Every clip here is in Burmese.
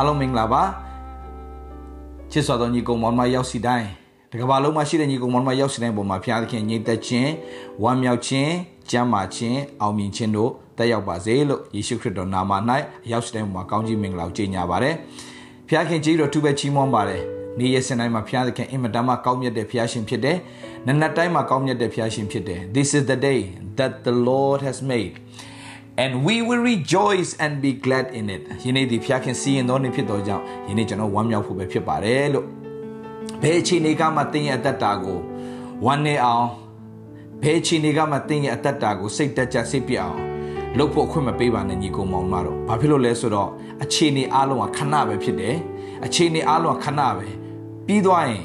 အားလုံးမင်္ဂလာပါချစ်စွာသောညီကောင်မောင်မရောက်စီတိုင်းတကဘာလုံးမှာရှိတဲ့ညီကောင်မောင်မရောက်စီတိုင်းပေါ်မှာဖျားသခင်ညီသက်ခြင်းဝမ်းမြောက်ခြင်းကျမ်းမာခြင်းအောင်မြင်ခြင်းတို့တက်ရောက်ပါစေလို့ယေရှုခရစ်တော်နာမ၌ရောက်စီတိုင်းပေါ်မှာကောင်းကြီးမင်္ဂလာကိုကြေညာပါတယ်ဖျားခင်ကြီးတော်သူပဲချီးမွမ်းပါတယ်နေ့ရက်စင်တိုင်းမှာဖျားသခင်အင်မတန်မှကောင်းမြတ်တဲ့ဖျားရှင်ဖြစ်တယ်နနက်တိုင်းမှာကောင်းမြတ်တဲ့ဖျားရှင်ဖြစ်တယ် This is the day that the Lord has made and we will rejoice and be glad in it ယနေ့ဒီဖျားခင်စီရင်တော်နေဖြစ်တော်ကြောင့်ယနေ့ကျွန်တော်ဝမ်းမြောက်ဖို့ပဲဖြစ်ပါတယ်လို့ဘယ်အခြေအနေကမှတင်းရဲ့အသက်တာကိုဝမ်းနေအောင်ဘယ်အခြေအနေကမှတင်းရဲ့အသက်တာကိုစိတ်တက်ကြစိတ်ပြအောင်လုပ်ဖို့အခွင့်မပေးပါနဲ့ညီကောင်မောင်မတော်ဘာဖြစ်လို့လဲဆိုတော့အခြေအနေအလုံးကခဏပဲဖြစ်တယ်အခြေအနေအလုံးကခဏပဲပြီးသွားရင်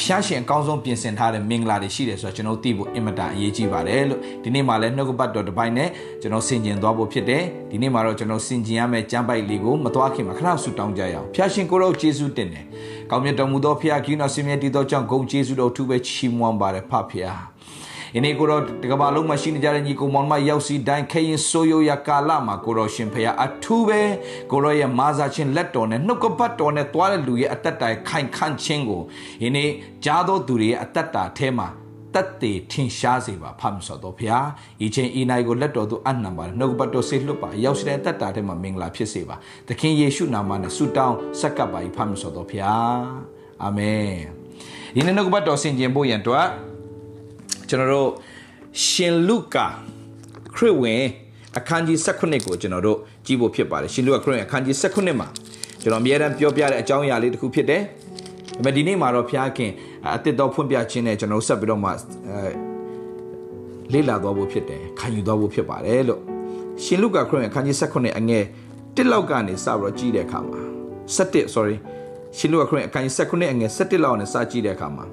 ဖျားရှင်အကောင်းဆုံးပြင်ဆင်ထားတဲ့မင်္ဂလာတွေရှိတယ်ဆိုတော့ကျွန်တော်သိဖို့အင်မတန်အရေးကြီးပါတယ်လို့ဒီနေ့မှလည်းနှုတ်ကပတ်တော်တစ်ပိုင်းနဲ့ကျွန်တော်ဆင်ကျင်သွားဖို့ဖြစ်တယ်ဒီနေ့မှတော့ကျွန်တော်ဆင်ကျင်ရမယ့်ကျမ်းပိုက်လေးကိုမသွားခင်မှာခဏဆူတောင်းကြရအောင်ဖျားရှင်ကိုရောယေရှုတင်တယ်ကောင်းမြတ်တော်မူသောဖျားကြီးတော်ဆင်မြတ်တည်သောကြောင့်ဂုဏ်ယေရှုတော်သူပဲချီးမွမ်းပါတယ်ဖဖျား ယနေ့ကိုတော့တကဘာလုံးမှာရှိနေကြတဲ့ညီကောင်မောင်မရောက်စီတိုင်းခရင်ဆိုယိုရကာလမှာကိုတော့ရှင်ဖရာအထူးပဲကိုရောရဲ့မာစာချင်းလက်တော်နဲ့နှုတ်ကပတ်တော်နဲ့တွားတဲ့လူရဲ့အသက်တာခိုင်ခန့်ခြင်းကိုယနေ့ကြားသောသူတွေရဲ့အသက်တာအဲမှာတတ်တည်ထင်ရှားစေပါဖမ်းစောတော်ဖျားဤချင်းဤနိုင်ကိုလက်တော်သူအနံပါနှုတ်ပတ်တော်ဆေလွတ်ပါရောက်စီတဲ့အသက်တာထဲမှာမင်္ဂလာဖြစ်စေပါသခင်ယေရှုနာမနဲ့ဆုတောင်းဆက်ကပ်ပါဖမ်းစောတော်ဖျားအာမင်ဒီနေ့နှုတ်ပတ်တော်ဆင်ခြင်ဖို့ရန်အတွ က်ကျွန်တော်တို့ရှင်လုကာခရစ်ဝင်အခန်းကြီး16ကိုကျွန်တော်တို့ကြည့်ဖို့ဖြစ်ပါတယ်ရှင်လုကာခရစ်ဝင်အခန်းကြီး16မှာကျွန်တော်အများအားပြောပြတဲ့အကြောင်းအရာလေးတစ်ခုဖြစ်တယ်ဒါပေမဲ့ဒီနေ့မှာတော့ဖျားခင်အတစ်တော်ဖွင့်ပြခြင်းနဲ့ကျွန်တော်ဆက်ပြီးတော့မှအဲလေ့လာသွားဖို့ဖြစ်တယ်ခံယူသွားဖို့ဖြစ်ပါတယ်လို့ရှင်လုကာခရစ်ဝင်အခန်းကြီး16အငယ်တစ်လောက်ကနေစပြီးတော့ကြည့်တဲ့အခါမှာ17 sorry ရှင်လုကာခရစ်ဝင်အခန်းကြီး16အငယ်17လောက်နဲ့စကြည့်တဲ့အခါမှာ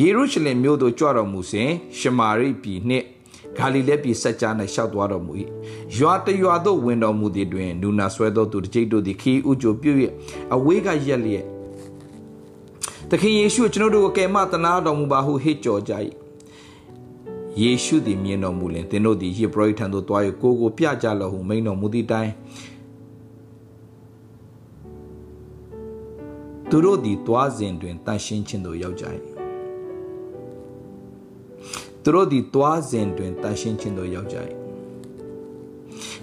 ယေရုရှလင်မြို့သို့ကြွတော်မူစဉ်ရှမာရိပြည်နှင့်ဂါလိလဲပြည်ဆက်ကြား၌ရှောက်သွားတော်မူ၏ရွာတရွာသို့ဝင်တော်မူသည်တွင်နူနာဆွဲသောသူတစ်ကြိတ်တို့သည်ခီးဥကြိုပြု၍အဝေးကရက်လျက်သခင်ယေရှုကျွန်တော်တို့ကိုကယ်မတနာတော်မူပါဟုဟစ်ကြော်ကြ၏ယေရှုသည်မြင်တော်မူလင်သင်တို့သည်ယေဘရဟိထံသို့သွား၍ကိုကိုပြကြလော့ဟုမိန်တော်မူသည့်တိုင်သူတို့သည်သွားစဉ်တွင်တန်ရှင်းခြင်းသို့ရောက်ကြ၏ သူတို့သည်သွားစဉ်တွင်တန်ရှင်းခြင်းသို့ရောက်ကြ၏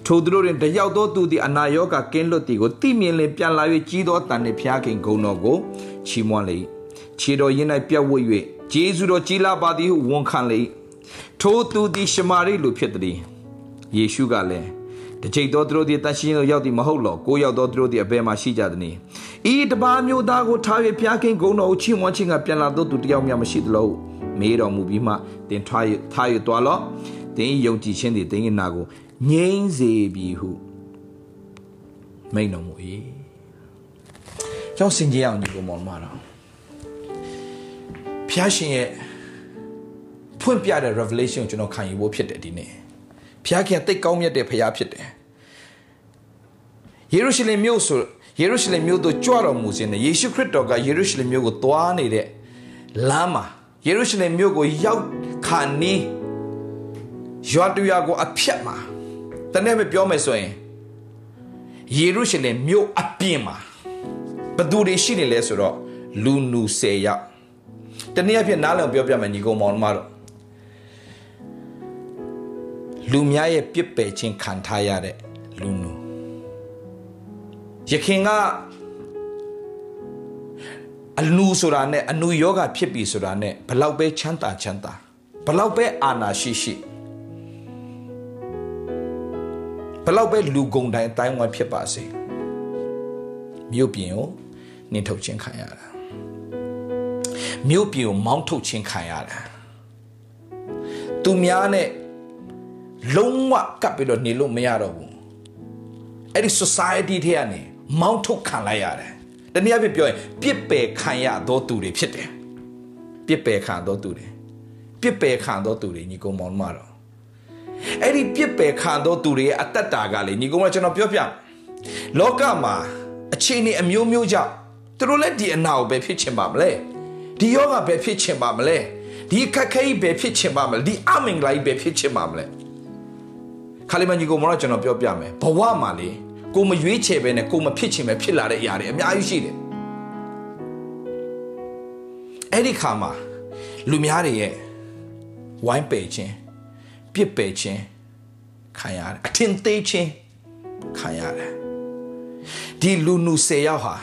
ထိုသူတို့တွင်တယောက်သောသူသည်အနာရောဂါကင်းလွတ်သည်ကိုသိမြင်လင်ပြန်လာ၍ကြီးသောတန်နှင့်ဖျားခင်ဂုံတော်ကိုချီးမွမ်းလေ၏ခြေတော်ရင်း၌ပြတ်ဝတ်၍ဂျေဇုတော်ကြီးလာပါသည်ဟုဝန်ခံလေ၏ထိုသူသည်ရှမာရိလူဖြစ်သည်ယေရှုကလည်းတကြိတ်သောသူတို့သည်တန်ရှင်းသို့ရောက်သည်မဟုတ်လောကိုရောက်သောသူတို့သည်အဘယ်မှရှိကြသနည်းဤတပါမျိုးသားကိုထား၍ဖျားခင်ဂုံတော်ကိုချီးမွမ်းခြင်းကပြန်လာသောသူတယောက်မျှမရှိသလို မေးတော်မူပြီးမှတင်ထားရထားရသွားလော့တင်းယုံကြည်ခြင်းသည်တင်းရဲ့နာကိုငြိမ်းစေပြီဟုမိန်တော်မူ၏ကျောင်းစင်ကြအောင်ဒီကိုမောင်မတော်ဖျားရှင်ရဲ့ဖွင့်ပြတဲ့ revelation ကိုကျွန်တော်ခံယူဖို့ဖြစ်တယ်ဒီနေ့ဖျားခင်တိတ်ကောင်းမြတ်တဲ့ဖျားဖြစ်တယ်ယေရုရှလင်မြို့ဆိုယေရုရှလင်မြို့သို့ကြွတော်မူစဉ်နဲ့ယေရှုခရစ်တော်ကယေရုရှလင်မြို့ကိုသွားနေတဲ့လမ်းမှာ ယေရုရှလင်မြို့ကိုရောက်ခါနီးရွာတူရွာကိုအဖြတ်မှာတနေ့မပြောမယ်ဆိုရင်ယေရုရှလင်မြို့အပြင်မှာဘသူတွေရှိနေလဲဆိုတော့လူနူ10ယောက်တနည်းအားဖြင့်နားလည်ပြောပြမယ်ညီကောင်မောင်မတို့လူများရဲ့ပြစ်ပယ်ခြင်းခံထားရတဲ့လူနူယခင်က အလူဆိုတာနဲ့အနုယောဂဖြစ်ပြီဆိုတာနဲ့ဘလောက်ပဲချမ်းသာချမ်းသာဘလောက်ပဲအာနာရှိရှိဘလောက်ပဲလူကုန်တိုင်းအတိုင်းဝိုင်းဖြစ်ပါစေမြို့ပြင်ကိုနှင်ထုတ်ခြင်းခံရတာမြို့ပြင်ကိုမောင်းထုတ်ခြင်းခံရတာသူများနဲ့လုံးဝကပ်ပြီးတော့နေလို့မရတော့ဘူးအဲ့ဒီ society ထဲကနေမောင်းထုတ်ခံလိုက်ရတယ် တနည်းအားဖြင့်ပြောရင်ပြစ်ပယ်ခံရသောသူတွေဖြစ်တယ်ပြစ်ပယ်ခံသောသူတွေပြစ်ပယ်ခံသောသူတွေညီကောင်မောင်မတော်အဲ့ဒီပြစ်ပယ်ခံသောသူတွေရဲ့အတ္တတာကလေညီကောင်မကျွန်တော်ပြောပြလောကမှာအခြေအနေအမျိုးမျိုးကြောင့်သူတို့လည်းဒီအနာကိုပဲဖြစ်ချင်ပါမလဲဒီယောဂပဲဖြစ်ချင်ပါမလဲဒီခက်ခဲကြီးပဲဖြစ်ချင်ပါမလဲဒီအမင်္ဂလာကြီးပဲဖြစ်ချင်ပါမလဲခါလီမန်ကြီးကိုမတော့ကျွန်တော်ပြောပြမယ်ဘဝမှာလေ ကိုမရွေးချယ်ပဲနဲ့ကိုမဖြစ်ချင်ပဲဖြစ်လာတဲ့အရာတွေအများကြီးရှိတယ်အဲ့ဒီခါမှာလူများတွေရဲ့ဝိုင်းပယ်ခြင်းပြစ်ပယ်ခြင်းခံရတယ်အထင်သေးခြင်းခံရတယ်ဒီလူနူ၁၀ယောက်ဟာ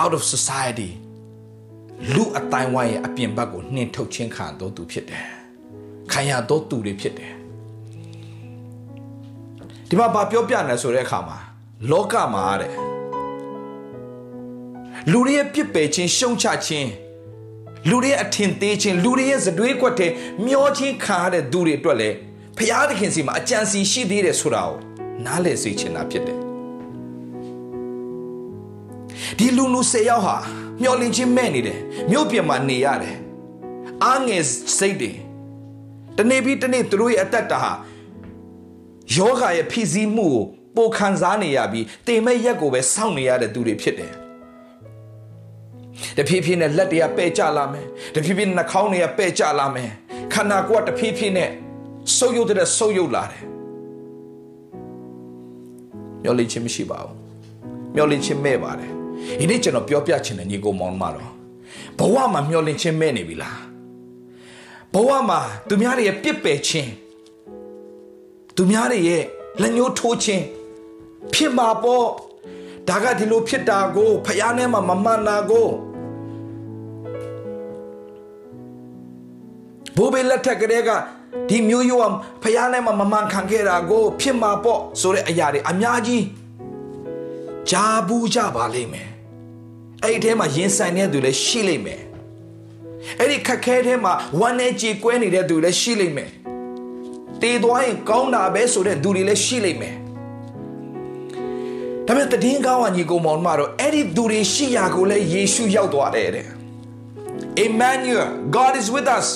out of society လူအတိုင်းဝိုင်းရဲ့အပြင်ဘက်ကိုနှင်ထုတ်ခြင်းခံတော်သူဖြစ်တယ်ခံရတော်သူတွေဖြစ်တယ် ဒီမှာဗာပြောပြနေဆိုတဲ့အခါမှာလောကမှာတဲ့လူတွေရဲ့ပြစ်ပယ်ခြင်းရှုံချခြင်းလူတွေရဲ့အထင်သေးခြင်းလူတွေရဲ့ဇတွေးကွက်တဲ့မျောခြင်းခံရတဲ့သူတွေအတွက်လည်းဖျားသခင်စီမှာအကြံစီရှိသေးတယ်ဆိုတာကိုနားလည်စေချင်တာဖြစ်တယ်ဒီလူလူ၁၀ယောက်ဟာမျောလင့်ခြင်းမဲ့နေတယ်မြို့ပြင်မှာနေရတယ်အားငယ်စိတ်တွေတနေ့ပြီးတနေ့သူတို့ရဲ့အသက်တာဟာ ယောဂရဲ့ဖိစီးမှုကိုပိုခံစားနေရပြီးတင်မဲ့ရက်ကိုပဲစောင့်နေရတဲ့သူတွေဖြစ်တယ်တဖြည်းဖြည်းနဲ့လက်တွေကပဲ့ကျလာမယ်တဖြည်းဖြည်းနှာခေါင်းတွေကပဲ့ကျလာမယ်ခန္ဓာကိုယ်ကတဖြည်းဖြည်းနဲ့ဆုပ်ယုတ်တဲ့ဆုပ်ယုတ်လာတယ်မျောလင့်ခြင်းမရှိပါဘူးမျောလင့်ခြင်းမဲ့ပါတယ်ဒီနေ့ကျွန်တော်ပြောပြချင်တဲ့ညီကိုမောင်မတော်ဘဝမှာမျောလင့်ခြင်းမဲ့နေပြီလားဘဝမှာသူများတွေရဲ့ပြစ်ပယ်ခြင်း သူများတွေရဲ့လက်ညှိုးထိုးခြင်းဖြစ်မှာပေါ့ဒါကဒီလိုဖြစ်တာကိုဖယားနဲ့မှမမှန်တာကိုဘိုးဘေးလက်ထက်ကလေးကဒီမျိုးရိုးကဖယားနဲ့မှမမှန်ခံခဲ့တာကို ဖြစ်မှာပေါ့ဆိုတဲ့အရာတွေအများကြီးဂျာဘူးကြပါလိမ့်မယ်အဲ့ဒီထဲမှာရင်ဆိုင်နေတဲ့သူလည်းရှိလိမ့်မယ်အဲ့ဒီခက်ခဲထဲမှာဝမ်းနဲ့ကြေကွဲနေတဲ့သူလည်းရှိလိမ့်မယ် တည်သွားရင်ကောင်းတာပဲဆိုတဲ့သူတွေလည်းရှိလိမ့်မယ်ဒါပေမဲ့တည်င်းကောင်းကညီကောင်မောင်မတော့အဲ့ဒီသူတွေရှိရာကိုလည်းယေရှုရောက်သွားတယ်တဲ့ Emmanuel God is with us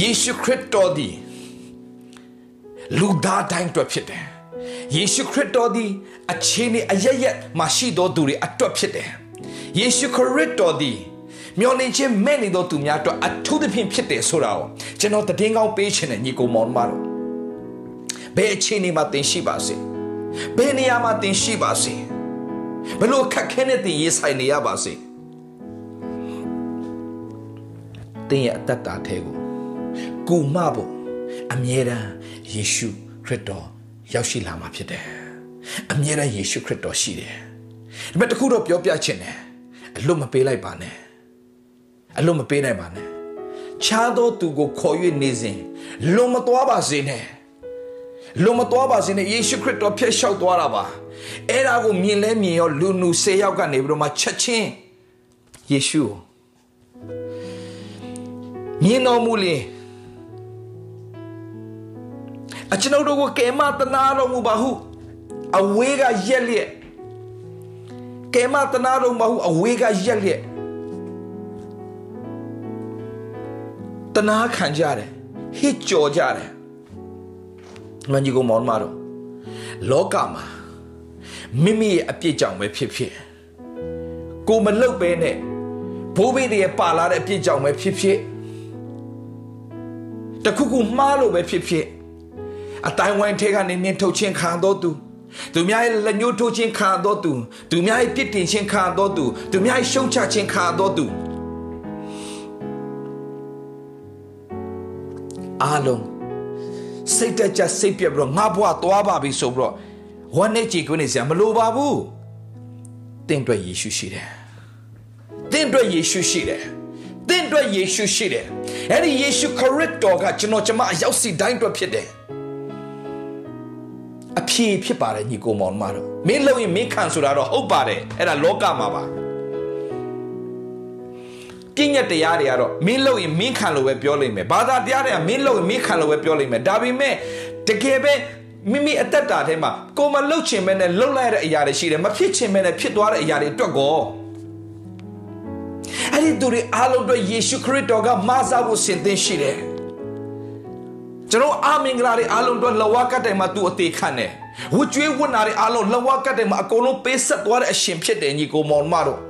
ယေရှုခရစ်တော်ဒီလူသားတိုင်းအတွက်ဖြစ်တယ်ယေရှုခရစ်တော်ဒီအခြေအနေအရရက်မှာရှိတော်သူတွေအတွက်ဖြစ်တယ်ယေရှုခရစ်တော်ဒီ မျောလင့်ခြင်းမဲ့နေတော်သူများအတွက်အထူးသဖြင့်ဖြစ်တယ်ဆိုတာကိုကျွန်တော်တည်င်းကောင်းပေးခြင်းနဲ့ညီကိုမောင်မတို့ဘယ်အခြေအနေမှာသင်ရှိပါစေဘယ်နေရာမှာသင်ရှိပါစေဘလို့ခက်ခဲနဲ့သင်ရေးဆိုင်နေရပါစေသင်ရဲ့အသက်တာထဲကိုကူမဖို့အမြဲတမ်းယေရှုခရစ်တော်ရောက်ရှိလာမှာဖြစ်တယ်အမြဲတမ်းယေရှုခရစ်တော်ရှိတယ်ဒါပေမဲ့တခုတော့ပြောပြချင်တယ်အလွတ်မပေးလိုက်ပါနဲ့ အလွတ်မပေးနိုင်ပါနဲ့ခြားသောသူကိုခေါ်၍နေစဉ်လွန်မသွားပါစေနဲ့လွန်မသွားပါစေနဲ့ယေရှုခရစ်တော်ဖျက်လျှောက်သွားတာပါအဲ့ဒါကိုမြင်လဲမြင်ရောလူနူ၁၀ယောက်ကနေပြီးတော့မှချက်ချင်းယေရှုမြင်တော်မူလင်အကျွန်ုပ်တို့ကိုကယ်မတနာတော်မူပါဟုအဝေးကရက်လျက်ကယ်မတနာတော်မူပါဟုအဝေးကရက်လျက် တနာခံကြတယ်ဟစ်ကြော်ကြတယ်မန်ကြီးကိုမောင်မတော်လောကမှာမိမိရဲ့အပြစ်ကြောင့်ပဲဖြစ်ဖြစ်ကိုမလုတ်ပဲနဲ့ဘိုးဘေးတွေပါလာတဲ့အပြစ်ကြောင့်ပဲဖြစ်ဖြစ်တခုခုမှားလို့ပဲဖြစ်ဖြစ်အတိုင်းဝိုင်းထဲကနေနင်းထုတ်ခြင်းခံတော်သူသူများရဲ့လက်ညှိုးထိုးခြင်းခံတော်သူသူများရဲ့ပြစ်တင်ခြင်းခံတော်သူသူများရဲ့ရှုံချခြင်းခံတော်သူ အားလုံးစိတ်တက်ကြစိတ်ပြက်ပြီးတော့ငါဘွားသွားပါပြီဆိုပြီးတော့ဝမ်းနဲ့ကြည်ကွနေစရာမလိုပါဘူးတင့်အတွက်ယေရှုရှိတယ်တင့်အတွက်ယေရှုရှိတယ်တင့်အတွက်ယေရှုရှိတယ်အဲ့ဒီယေရှုခရစ်တော်ကကျွန်တော်ကျမအရောက်စီတိုင်းအတွက်ဖြစ်တယ်အဖြေဖြစ်ပါတယ်ညီကိုမောင်မတို့မင်းလုံရင်မင်းခံဆိုတာတော့ဟုတ်ပါတယ်အဲ့ဒါလောကမှာပါ ပြည့်ညက်တရားတွေကတော့မင်းလုံရင်မင်းခံလို့ပဲပြောလိမ့်မယ်ဘာသာတရားတွေကမင်းလုံရင်မင်းခံလို့ပဲပြောလိမ့်မယ်ဒါပေမဲ့တကယ်ပဲမိမိအသက်တာထဲမှာကိုမလှုပ်ချင်မဲနဲ့လှုပ်လိုက်တဲ့အရာတွေရှိတယ်မဖြစ်ချင်မဲနဲ့ဖြစ်သွားတဲ့အရာတွေအတွက်ကောအဲ့ဒီသူတွေအားလုံးအတွက်ယေရှုခရစ်တော်ကမဆာဖို့ဆင်သင်ရှိတယ်ကျွန်တော်အာမင်္ဂလာတွေအားလုံးအတွက်လဝကတ်တိုင်မှာသူအသေးခံတယ်ဝကျွေးဝတ်နာတွေအားလုံးလဝကတ်တိုင်မှာအကုန်လုံးပေးဆက်သွားတဲ့အရှင်ဖြစ်တယ်ညီကိုမောင်မတို့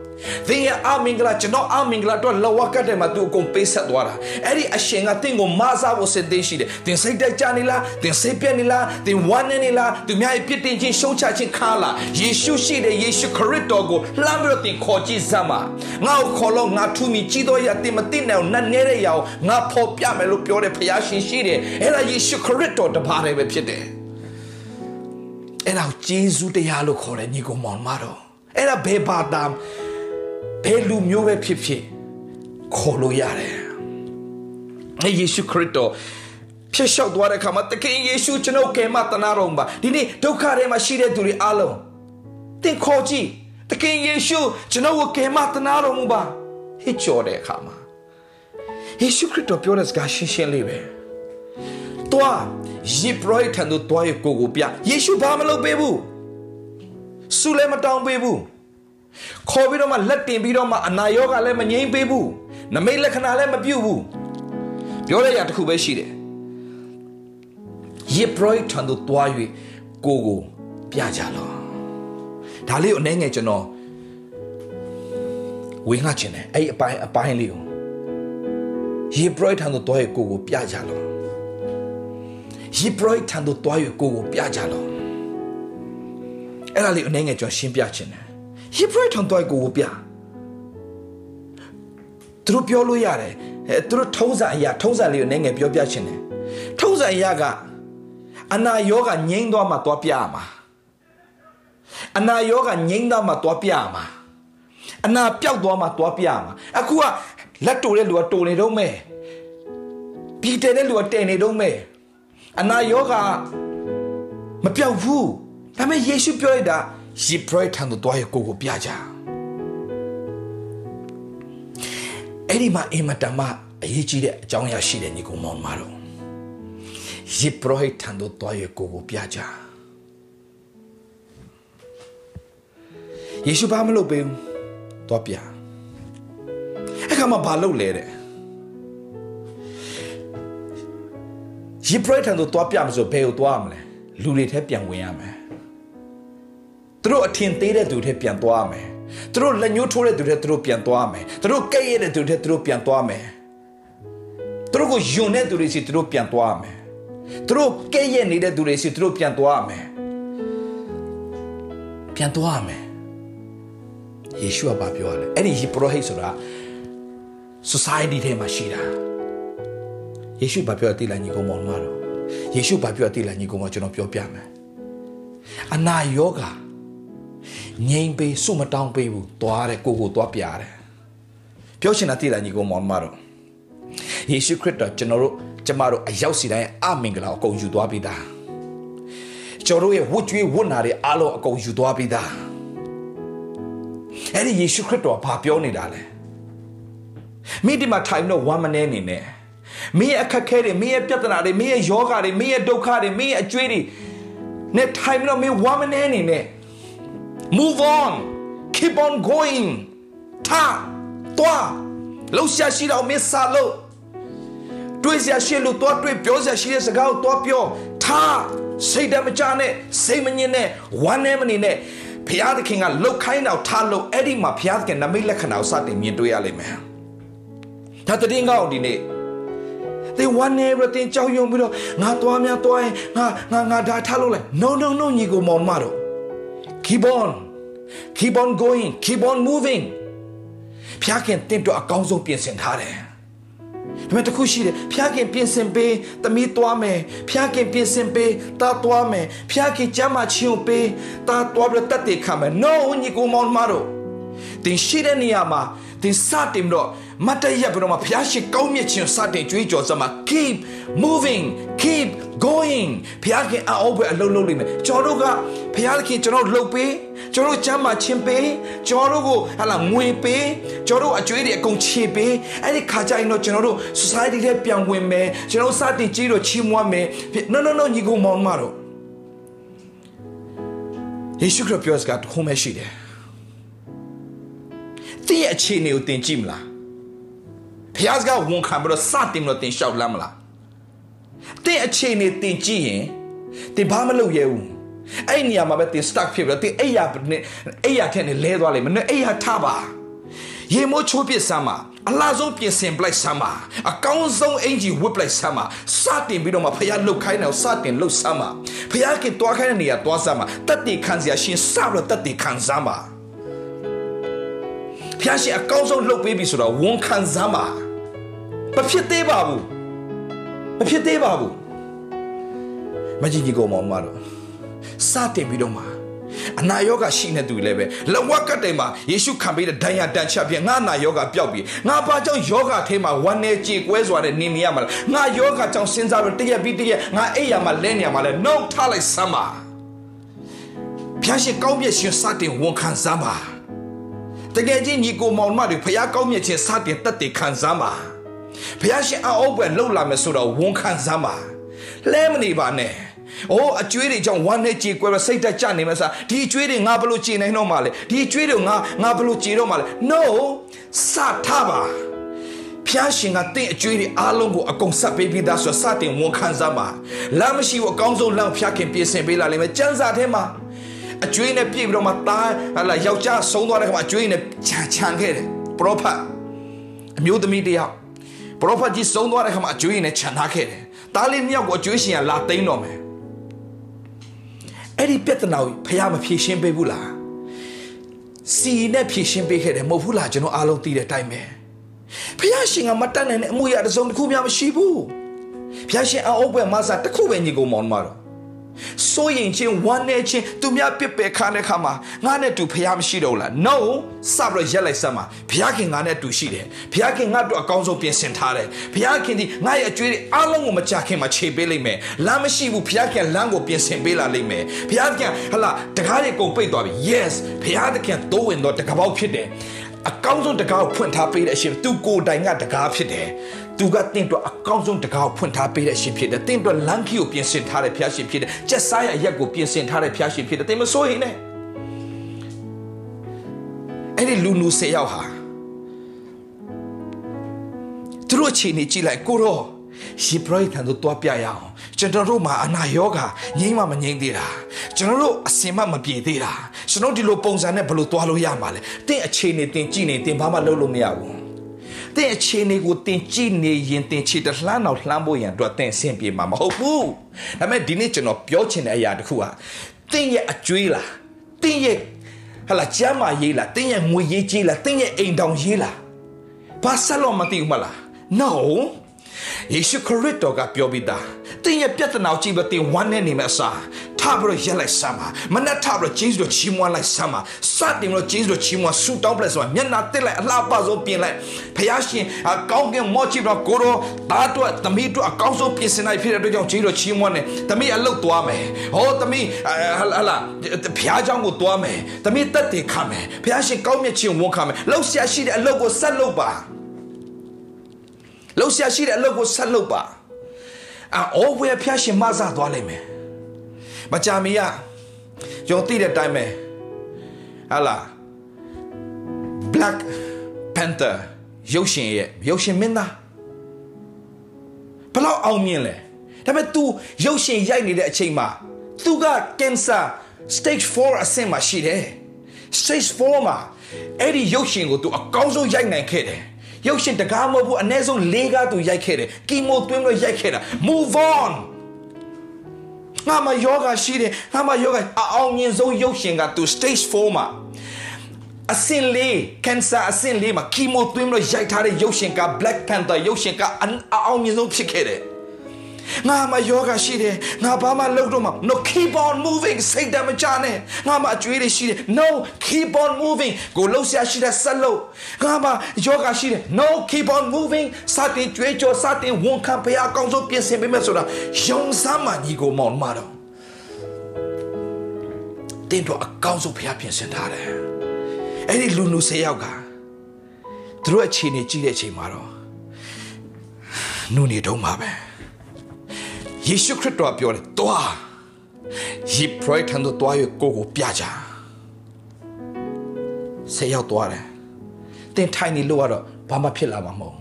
သင်ရဲ့အမင်္ဂလာကျွန်တော်အမင်္ဂလာတော့လဝကတ်တဲ့မှာသူအကုန်ပေးဆက်သွားတာအဲ့ဒီအရှင်ကသင်ကိုမဆားဖို့စစ်သေးရှိတယ်သင်စိတ်တက်ကြနေလားသင်စိတ်ပြက်နေလားသင်ဝမ်းနေနေလားသူများရဲ့ပြစ်တင်ခြင်းရှုံးချခြင်းခါလားယေရှုရှိတဲ့ယေရှုခရစ်တော်ကိုလှမ်းပြီးတော့သင်ခေါ်ကြည့်စမ်းပါငါ့ကိုခေါ်လို့ငါထူမီကြီးတော်ရတင်မသိနိုင်အောင်နတ်နေတဲ့ရအောင်ငါဖော်ပြမယ်လို့ပြောတဲ့ဖခင်ရှင်ရှိတယ်အဲ့ဒါယေရှုခရစ်တော်တပါးတည်းပဲဖြစ်တယ်အဲ့ဒါဂျေဇုတရားလို့ခေါ်တယ်ညီကောင်မောင်မတော်အဲ့ဒါဘေဘာတာ ဘယ်လူမျိုးပဲဖြစ်ဖြစ်ခေါ်လို့ရတယ်။ယေရှုခရစ်တော်ဖြစ်လျှောက်သွားတဲ့အခါမှာတခင်ယေရှုကျွန်ုပ်ကယ်မတနာတော်ပါဒီနေ့ဒုက္ခထဲမှာရှိတဲ့သူတွေအားလုံးသင်ခေါ်ကြည့်တခင်ယေရှုကျွန်ုပ်ကိုကယ်မတနာတော်မူပါဟစ်ကြော်တဲ့အခါမှာယေရှုခရစ်တော်ပြောတဲ့စကားရှင်းရှင်းလေးပဲ။တွားယေဘရဟိထံသို့တွားရကိုကိုပြယေရှုဘာမလုပ်ပေးဘူး။ဆူလည်းမတောင်းပေးဘူး။ ခေါ်ပြီးတော့မှလက်တင်ပြီးတော့မှအနာရောဂါလည်းမငြိမ့်ပေးဘူးနမိတ်လက္ခဏာလည်းမပြုတ်ဘူးပြောရရတခုပဲရှိတယ်ယေဘရထံသို့တွား၍ကိုကိုပြကြလောဒါလေးကိုအနေငယ်ကျွန်တော်ဝင်ငါချင်တယ်အဲ့အပိုင်းအပိုင်းလေးကိုယေဘရထံသို့တွား၍ကိုကိုပြကြလောယေဘရထံသို့တွား၍ကိုကိုပြကြလောအဲ့ဒါလေးအနေငယ်ကျွန်တော်ရှင်းပြချင်တယ် ဟေဘရထောင်တော့ကိုပြသူတို့ပြောလို့ရတယ်အဲသူတို့ထုံးစံအရာထုံးစံလေးကိုနည်းငယ်ပြောပြချင်တယ်ထုံးစံအရာကအနာယောဂငြိမ်းသွားမှသွားပြရမှာအနာယောဂငြိမ်းသွားမှသွားပြရမှာအနာပျောက်သွားမှသွားပြရမှာအခုကလက်တိုတဲ့လူကတိုနေတော့မဲ့ပြီးတဲ့လူကတဲ့နေတော့မဲ့အနာယောဂမပျောက်ဘူးဒါပေမဲ့ယေရှုပြောရတာ ယေဘရထံသို့တွားရကိုကိုပြကြအဲ့ဒီမှာအင်မတန်မှအရေးကြီးတဲ့အကြောင်းအရာရှိတယ်ညီကောင်မောင်မတော်ယေဘရထံသို့တွားရကိုကိုပြကြယေရှုဘာမလုပ်ပေးဘူးတွားပြအခါမှာဘာလုပ်လဲတဲ့ယေဘရထံသို့တွားပြမဆိုဘယ်ကိုတွားမလဲလူတွေထဲပြန်ဝင်ရမယ် သူတို့အထင်သေးတဲ့သူတွေပြန်သွားမယ်သူတို့လက်ညှိုးထိုးတဲ့သူတွေသူတို့ပြန်သွားမယ်သူတို့ကဲ့ရဲ့တဲ့သူတွေသူတို့ပြန်သွားမယ်သူတို့ကိုယွန်တဲ့သူတွေစီသူတို့ပြန်သွားမယ်သူတို့ကဲ့ရဲ့နေတဲ့သူတွေစီသူတို့ပြန်သွားမယ်ပြန်သွားမယ်ယေရှုကပြောရလဲအဲ့ဒီပရောဟိတ်ဆိုတာ society ထဲမှာရှိတာယေရှုဘာပြောတိလာညီကောင်မောင်မတော်ယေရှုဘာပြောတိလာညီကောင်မောင်ကျွန်တော်ပြောပြမယ်အနာယောဂါ ငြိမ်ပေးစုမတောင်းပေးဘူးသွားတယ်ကိုကိုသွားပြတယ်ပြောချင်တာသိလားညီကောင်မောင်မတော်ယေရှုခရစ်တော်ကျွန်တော်တို့ကျမတို့အရောက်စီတိုင်းအမင်္ဂလာအကုန်ယူသွားပြီးသားကျွန်တော်တို့ရဲ့ဝတ်ကြွေးဝတ်နာတွေအားလုံးအကုန်ယူသွားပြီးသားအဲ့ဒီယေရှုခရစ်တော်ဘာပြောနေတာလဲမိဒီမှာထိုင်တော့ဝမ်းမနေနေနဲ့မင်းရဲ့အခက်ခဲတွေမင်းရဲ့ပြဿနာတွေမင်းရဲ့ယောဂတွေမင်းရဲ့ဒုက္ခတွေမင်းရဲ့အကျွေးတွေနဲ့ထိုင်တော့မင်းဝမ်းမနေနေနဲ့ move on keep on going ထားသွားလှုပ်ရှားရှိတော့မင်းစားလို့တွေးစရာရှိလို့သွားတွေးပြောစရာရှိတဲ့စကားကိုသွားပြောထားစိတ်တမကြနဲ့စိတ်မညစ်နဲ့ဝမ်းနဲ့မနေနဲ့ဘုရားသခင်ကလှုပ်ခိုင်းတော့ထားလို့အဲ့ဒီမှာဘုရားသခင်နမိတ်လက္ခဏာကိုစတင်မြင်တွေ့ရလိမ့်မယ်ဒါတည်ငေါ့ဒီနေ့သင်ဝမ်းနေပြီးတင်ကြောက်ရွံ့ပြီးတော့ငါသွားများသွားရင်ငါငါငါဒါထားလို့လဲ no no no ညီကိုမောင်မတော့ keep on keep on going keep on moving ဖျားခင်တင့်တော့အကောင်းဆုံးပြင်ဆင်ထားတယ်ဒါပေမဲ့တခုရှိတယ်ဖျားခင်ပြင်ဆင်ပေးသမီးသွားမယ်ဖျားခင်ပြင်ဆင်ပေးတာသွားမယ်ဖျားခင်ကြမ်းမှချင်းပေးတာသွားပြီးတက်တယ်ခံမယ် no ညီကိုမောင်မတို့တင်ရှိတဲ့နေရာမှာ တင်စတင်တော့မတ်တရပြီးတော့မှဖျားရှိကောင်းမြတ်ခြင်းစတင်ကြွေးကြော်စမှာ keep moving keep going ဖျားခင်အောက်ပဲအလုံးလုံးလိမ့်မယ်ကျွန်တော်တို့ကဖျားခင်ကျွန်တော်လှုပ်ပေးကျွန်တော်တို့ချမ်းသာခြင်းပေးကျွန်တော်တို့ကိုဟာလာငွေပေးကျွန်တော်တို့အကျွေးတွေအကုန်ချေပေးအဲ့ဒီခါကျရင်တော့ကျွန်တော်တို့ society ထဲပြန်ဝင်မယ်ကျွန်တော်စတင်ကြီးတော့ချီးမွမ်းမယ် no no no ညီကိုမောင်မတော်ယေရှုခရစ်ပြောစကားတခုမှရှိတယ်။ တင်းရဲ့အခြေအနေကိုတင်ကြည့်မလား။ဖျားစကားဝန်ခံပြီးတော့စတင်ပြီးတော့တင်လျှောက်လမ်းမလား။တင်းအခြေအနေတင်ကြည့်ရင်တင်ဘာမလုပ်ရဲဘူး။အဲ့နေရာမှာပဲတင် stuck ဖြစ်ပြီးတော့တင်အိယာနဲ့အိယာထက်နဲ့လဲသွားလိမ့်မယ်။နော်အိယာထပါရေမိုးချိုးပစ်စမ်းပါအလားဆုံးပြင်ဆင်ပလိုက်စမ်းပါအကောင်းဆုံးအင်ဂျီဝစ်ပလိုက်စမ်းပါစတင်ပြီးတော့မှဖခင်လှုပ်ခိုင်းတယ်စတင်လှုပ်စမ်းပါဖခင်ကတွားခိုင်းတဲ့နေရာတွားစမ်းပါတက်တီခံစရာရှင်စပြီးတော့တက်တီခံစမ်းပါ ဖခင်ရှင်အကောင်းဆုံးလှုပ်ပေးပြီဆိုတော့ဝန်ခံစမ်းပါမဖြစ်သေးပါဘူးမဖြစ်သေးပါဘူးမကြီးကြီးကောင်မောင်မတော့စတင်ပြီးတော့မှအနာယောဂရှိနေသူလည်းပဲလဝက်ကတိုင်မှာယေရှုခံပေးတဲ့ဒဏ်ရာတန်ချက်ဖြင့်ငါနာယောဂပျောက်ပြီငါဘာကြောင့်ယောဂထဲမှာဝမ်းနေကြေကွဲစွာနဲ့နေနေရမှာလဲငါယောဂကြောင့်စဉ်းစားပြီးတရက်ပြီးတရက်ငါအိပ်ရမှာလဲနေရမှာလဲနှုတ်ထားလိုက်စမ်းပါဖျားရှင်ကောင်းမြတ်ရှင်စတင်ဝန်ခံစမ်းပါ တကယ်ကြီးညီကိုမောင်မတွေဖျားကောင်းမြတ်ခြင်းစတင်တက်တည်ခံစမ်းပါဖျားရှင်အအုပ်ပဲလှုပ်လာမယ်ဆိုတော့ဝန်ခံစမ်းပါလဲမနေပါနဲ့။အိုးအကျွေးတွေကြောင့်ဝမ်းနဲ့ကြေကွဲစိတ်တက်ကြနေမှာစားဒီအကျွေးတွေငါဘလို့ကြေနိုင်တော့မှာလဲဒီအကျွေးတွေငါငါဘလို့ကြေတော့မှာလဲ No စထားပါဖျားရှင်ကတင့်အကျွေးတွေအားလုံးကိုအကုန်ဆက်ပေးပြီးသားဆိုစတင်ဝန်ခံစားပါလမ်းမရှိဘူးအကောင်းဆုံးလမ်းဖျားခင်ပြင်ဆင်ပေးလာလိမ့်မယ်စံစာထဲမှာ အကျွေးနဲ့ပြည့်ပြီးတော့မှတားဟာလာယောက်ျားဆုံးသွားတဲ့ခါမှာအကျွေးနဲ့ခြံခြံခဲ့တယ်ပရောဖက်အမျိုးသမီးတယောက်ပရောဖက်ကြီးဆုံးသွားတဲ့ခါမှာအကျွေးနဲ့ခြံထားခဲ့တယ်တားလေးမြောက်ကိုအကျွေးရှင်ကလာသိမ်းတော့မယ်အဲ့ဒီပြဿနာကိုဖះမဖြေရှင်းပေးဘူးလားစီနဲ့ဖြေရှင်းပေးခဲ့တယ်မဟုတ်ဘူးလားကျွန်တော်အားလုံးသိတဲ့အတိုင်းပဲဖះရှင်ကမတတ်နိုင်တဲ့အမှုရတစ်စုံတစ်ခုမှမရှိဘူးဖះရှင်အအုပ်ပွဲမဆာတစ်ခုပဲညီကိုမောင်မတော် စိုးရင်ချင်းဝမ်းနေချင်းသူများပြစ်ပယ်ခါတဲ့ခါမှာငါနဲ့တူဖះမရှိတော့လား no စပြီးရက်လိုက်စမ်းပါဖះခင်ငါနဲ့တူရှိတယ်ဖះခင်ငါတို့အကောင်းဆုံးပြင်ဆင်ထားတယ်ဖះခင်ဒီငါရဲ့အကျွေးတွေအားလုံးကိုမကြခင်မှာခြေပေးလိုက်မယ်လမ်းမရှိဘူးဖះခင်လမ်းကိုပြင်ဆင်ပေးလာလိမ့်မယ်ဖះခင်ဟလာတကားတွေကုန်ပိတ်သွားပြီ yes ဖះခင်တိုးဝင်တော့တကားပေါက်ဖြစ်တယ်အကောင်းဆုံးတကားကိုဖွင့်ထားပေးတဲ့အရှင်သူကိုယ်တိုင်ကတကားဖြစ်တယ် သူကတင့်အတွက်အကောင်းဆုံးတကားကိုဖွင့်ထားပေးတဲ့အရှင်ဖြစ်တယ်တင့်အတွက်လမ်းခီကိုပြင်ဆင်ထားတဲ့ဖျားရှင်ဖြစ်တယ်ကျက်စားရအရက်ကိုပြင်ဆင်ထားတဲ့ဖျားရှင်ဖြစ်တယ်တင်မစိုးရင်နဲ့အဲ့ဒီလူလူ၁၀ယောက်ဟာသူတို့အခြေအနေကြည့်လိုက်ကိုတော့ရှီပရိုက်ထန်တို့တွားပြရအောင်ကျွန်တော်တို့မှာအနာယောဂငြိမ်းမှမငြိမ်းသေးတာကျွန်တော်တို့အစင်မမပြေသေးတာကျွန်တော်ဒီလိုပုံစံနဲ့ဘယ်လိုတွားလို့ရမှာလဲတင့်အခြေအနေတင်ကြည့်နေတင်ဘာမှလုပ်လို့မရဘူး တင့်အခြေအနေကိုတင်ကြည့်နေရင်တင်ချေတလှမ်းအောင်လှမ်းဖို့ရန်အတွက်တင်ဆင်ပြေမှာမဟုတ်ဘူးဒါပေမဲ့ဒီနေ့ကျွန်တော်ပြောချင်တဲ့အရာတစ်ခုဟာတင့်ရဲ့အကျွေးလားတင့်ရဲ့ဟလာကျမ်းမာရေးလားတင့်ရဲ့ငွေရေးကြီးလားတင့်ရဲ့အိမ်တောင်ရေးလားဘာဆက်လို့မသိဘူးမလား no ယေရှုခရစ်တော်ကပြောပြီးသားတင်းရဲ့ပြဿနာကိုကြည့်ပြီးတင်းဝမ်းနေနေမှာစား ထပြီးတော့ရက်လိုက်စမ်းပါမနဲ့ထပြီးတော့ဂျေဇုတော်ချီးမွမ်းလိုက်စမ်းပါစတင်ပြီးတော့ဂျေဇုတော်ချီးမွမ်းဆူတောင်းပလိုက်စမ်းမျက်နှာတက်လိုက်အလှပဆုံးပြင်လိုက်ဖယားရှင်အကောင်းကင်မော့ချီပြီးတော့ကိုရောသားတို့သမီးတို့အကောင်းဆုံးပြင်ဆင်လိုက်ဖြစ်တဲ့အတွက်ကြောင့်ဂျေဇုတော်ချီးမွမ်းတယ်သမီးအလုတ်သွားမယ်ဟောသမီးဟလာဖယားเจ้าကိုသွားမယ်သမီးတက်တယ်ခံမယ်ဖယားရှင်ကောင်းမြတ်ခြင်းဝန်ခံမယ်လှုပ်ရှားရှိတဲ့အလုပ်ကိုဆက်လုပ်ပါလှုပ်ရှားရှိတဲ့အလုပ်ကိုဆက်လုပ်ပါအော်ဝယ်ဖျားရှင်မဆသွားလိမ့်မယ် မကြမီရယုံသိတဲ့အတိုင်းပဲဟာလာ Black Panther ရုပ်ရှင်ရဲ့ရုပ်ရှင်မင်းသားဘလောက်အောင်မြင်လဲဒါပေမဲ့ तू ရုပ်ရှင်ရိုက်နေတဲ့အချိန်မှာ तू က cancer stage 4အဆင့်မှာရှိတယ် stage 4မှာအဲ့ဒီရုပ်ရှင်ကို तू အကောင်းဆုံးရိုက်နိုင်ခဲ့တယ်ရုပ်ရှင်တကားမဟုတ်ဘူးအ ਨੇ ဆုံး၄ကားသူရိုက်ခဲ့တယ်ကီမိုသွင်းလို့ရိုက်ခဲ့တာ move on ငါမယောဂရှိတယ်ငါမယောဂအအောင်မြင်ဆုံးရုပ်ရှင်ကသူ stage 4မှာအစင်လေး cancer အစင်လေးမှာကီမိုသွင်းလို့ရိုက်ထားတဲ့ရုပ်ရှင်က Black Panther ရုပ်ရှင်ကအအောင်မြင်ဆုံးဖြစ်ခဲ့တယ် ငါမယောဂရှိတယ်ငါဘာမှလုပ်တော့မှာ no keep on moving စိတ်တမချနဲ့ငါမအကျွေးတွေရှိတယ် no keep on moving ကိုလှုပ်ရှားရှိတဲ့ဆက်လို့ငါမယောဂရှိတယ် no keep on moving စတင်ကြွေးကြော်စတင်ဝန်ခံဖရားအကောင်းဆုံးပြင်ဆင်ပေးမယ်ဆိုတာယုံစမ်းမှညီကိုမောင်မတော်တင်တော့အကောင်းဆုံးဖရားပြင်ဆင်ထားတယ်အဲ့ဒီလူလူ၁၀ယောက်ကသူတို့အခြေအနေကြည့်တဲ့အချိန်မှာတော့နုနေတော့မှာပဲ ယေရှုခရစ်တော်ပြောတယ်တွားယေပရိုက်ထန်တို့တွားရကိုကိုပြကြဆေရောက်တွားတယ်တင်ထိုင်နေလို့ကတော့ဘာမှဖြစ်လာမှာမဟုတ်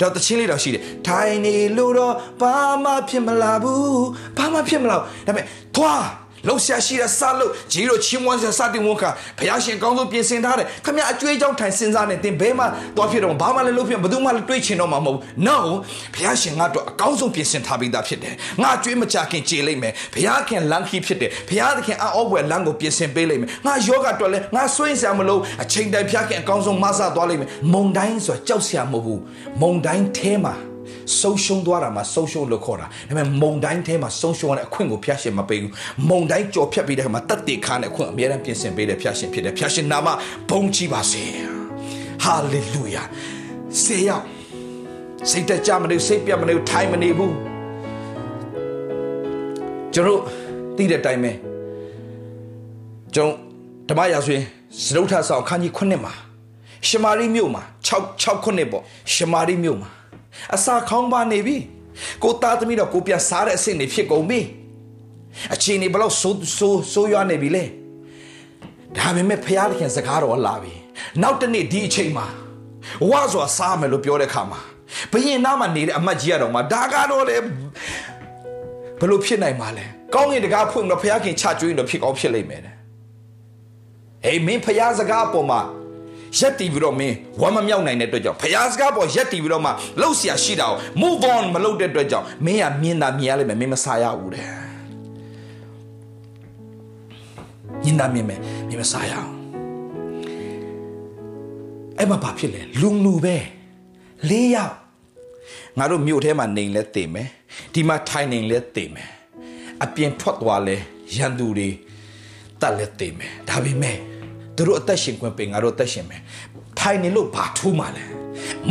တော့တချင်းလေးတော့ရှိတယ်ထိုင်နေလို့တော့ဘာမှဖြစ်မလာဘူးဘာမှဖြစ်မလာဒါပေမဲ့တွား လှုပ်ရှားရှိတဲ့စလို့ဂျီတို့ချင်းမွန်းစစတင်ဝန်ခဘုရားရှင်ကောင်းဆုံးပြင်ဆင်ထားတယ်ခမအကျွေးကြောင်းထိုင်စဉ်းစားနေတင်ဘဲမှသွားဖြစ်တော့ဘာမှလည်းလုပ်ဖြစ်ဘယ်သူမှလည်းတွေးချင်တော့မှာမဟုတ်ဘူး no ဘုရားရှင်ငါတို့အကောင်းဆုံးပြင်ဆင်ထားပြီးသားဖြစ်တယ်ငါကျွေးမချခင်ကြေလိမ့်မယ်ဘုရားခင်လမ်းခီးဖြစ်တယ်ဘုရားသခင်အောဘွယ်လမ်းကိုပြင်ဆင်ပေးလိမ့်မယ်ငါယောဂအတွက်လည်းငါဆွေးစရာမလိုအချိန်တိုင်းဘုရားခင်အကောင်းဆုံးမဆသွားလိမ့်မယ်မုံတိုင်းဆိုတာကြောက်စရာမဟုတ်ဘူးမုံတိုင်းထဲမှာ ဆုံးရှုံးသွားတာမှာဆုံးရှုံးလို့ခေါ်တာဒါပေမဲ့မုံတိုင်းထဲမှာဆုံးရှုံးရတဲ့အခွင့်ကိုဖျားရှင်မပေးဘူးမုံတိုင်းကြော်ဖြတ်ပြီးတဲ့အခါမှာတတ်တေခါနဲ့အခွင့်အများအားပြင်ဆင်ပေးတဲ့ဖျားရှင်ဖြစ်တယ်ဖျားရှင်နာမဘုန်းကြီးပါစေဟာလေလုယာဆေးရောက်စိတ်တကြမနေစိတ်ပြတ်မနေထိုင်မနေဘူးကျွန်တော်သိတဲ့အတိုင်းပဲကျွန်တော်ဓမ္မရာဆိုရင်စရုပ်ထဆောင်ခန်းကြီး9မှာရှမာရိမြို့မှာ6 6ခုနှစ်ပေါ့ရှမာရိမြို့မှာ အစာခေါင်းပါနေပြီကိုသားသမီးတော့ကိုပြန်စားတဲ့အဆင့်တွေဖြစ်ကုန်ပြီအချိန်နေဘလို့ဆိုးဆိုးဆိုးရွားနေပြီလေဒါပေမဲ့ဖရာသခင်စကားတော်လာပြီနောက်တနေ့ဒီအချိန်မှာဝါစွာစားမယ်လို့ပြောတဲ့ခါမှာဘယင်နာမှာနေတဲ့အမတ်ကြီးရတော့မှဒါကတော့လေဘလို့ဖြစ်နိုင်မှာလဲကောင်းကင်တကားဖွင့်တော့ဖရာခင်ချကျွေးတော့ဖြစ်ကောင်းဖြစ်လိမ့်မယ်တဲ့အေးမင်းဖရာစကားအပေါ်မှာ ရက်တည်ပြီးတော့မင်းဝမ်းမမြောက်နိုင်တဲ့အတွက်ကြောင့်ဖျားစကားပေါ်ရက်တည်ပြီးတော့မှလှုပ်ရှားရှိတာကို move on မလုပ်တဲ့အတွက်ကြောင့်မင်းကမြင်တာမြင်ရလိမ့်မယ်မင်းမဆာရဘူးတဲ့မြင်တာမြင်မယ်မင်းမဆာရအောင်အဲ့မှာဘာဖြစ်လဲလူလူပဲလေးယောက်ငါတို့မြို့ထဲမှာနေလဲတည်မယ်ဒီမှာထိုင်နေလဲတည်မယ်အပြင်ထွက်သွားလဲရန်သူတွေတတ်လဲတည်မယ်ဒါပေမဲ့ သူတို့အသက်ရှင်ခွင့်ပေးငါတို့အသက်ရှင်မယ်ထိုင်နေလို့ဘာထူးမှလဲ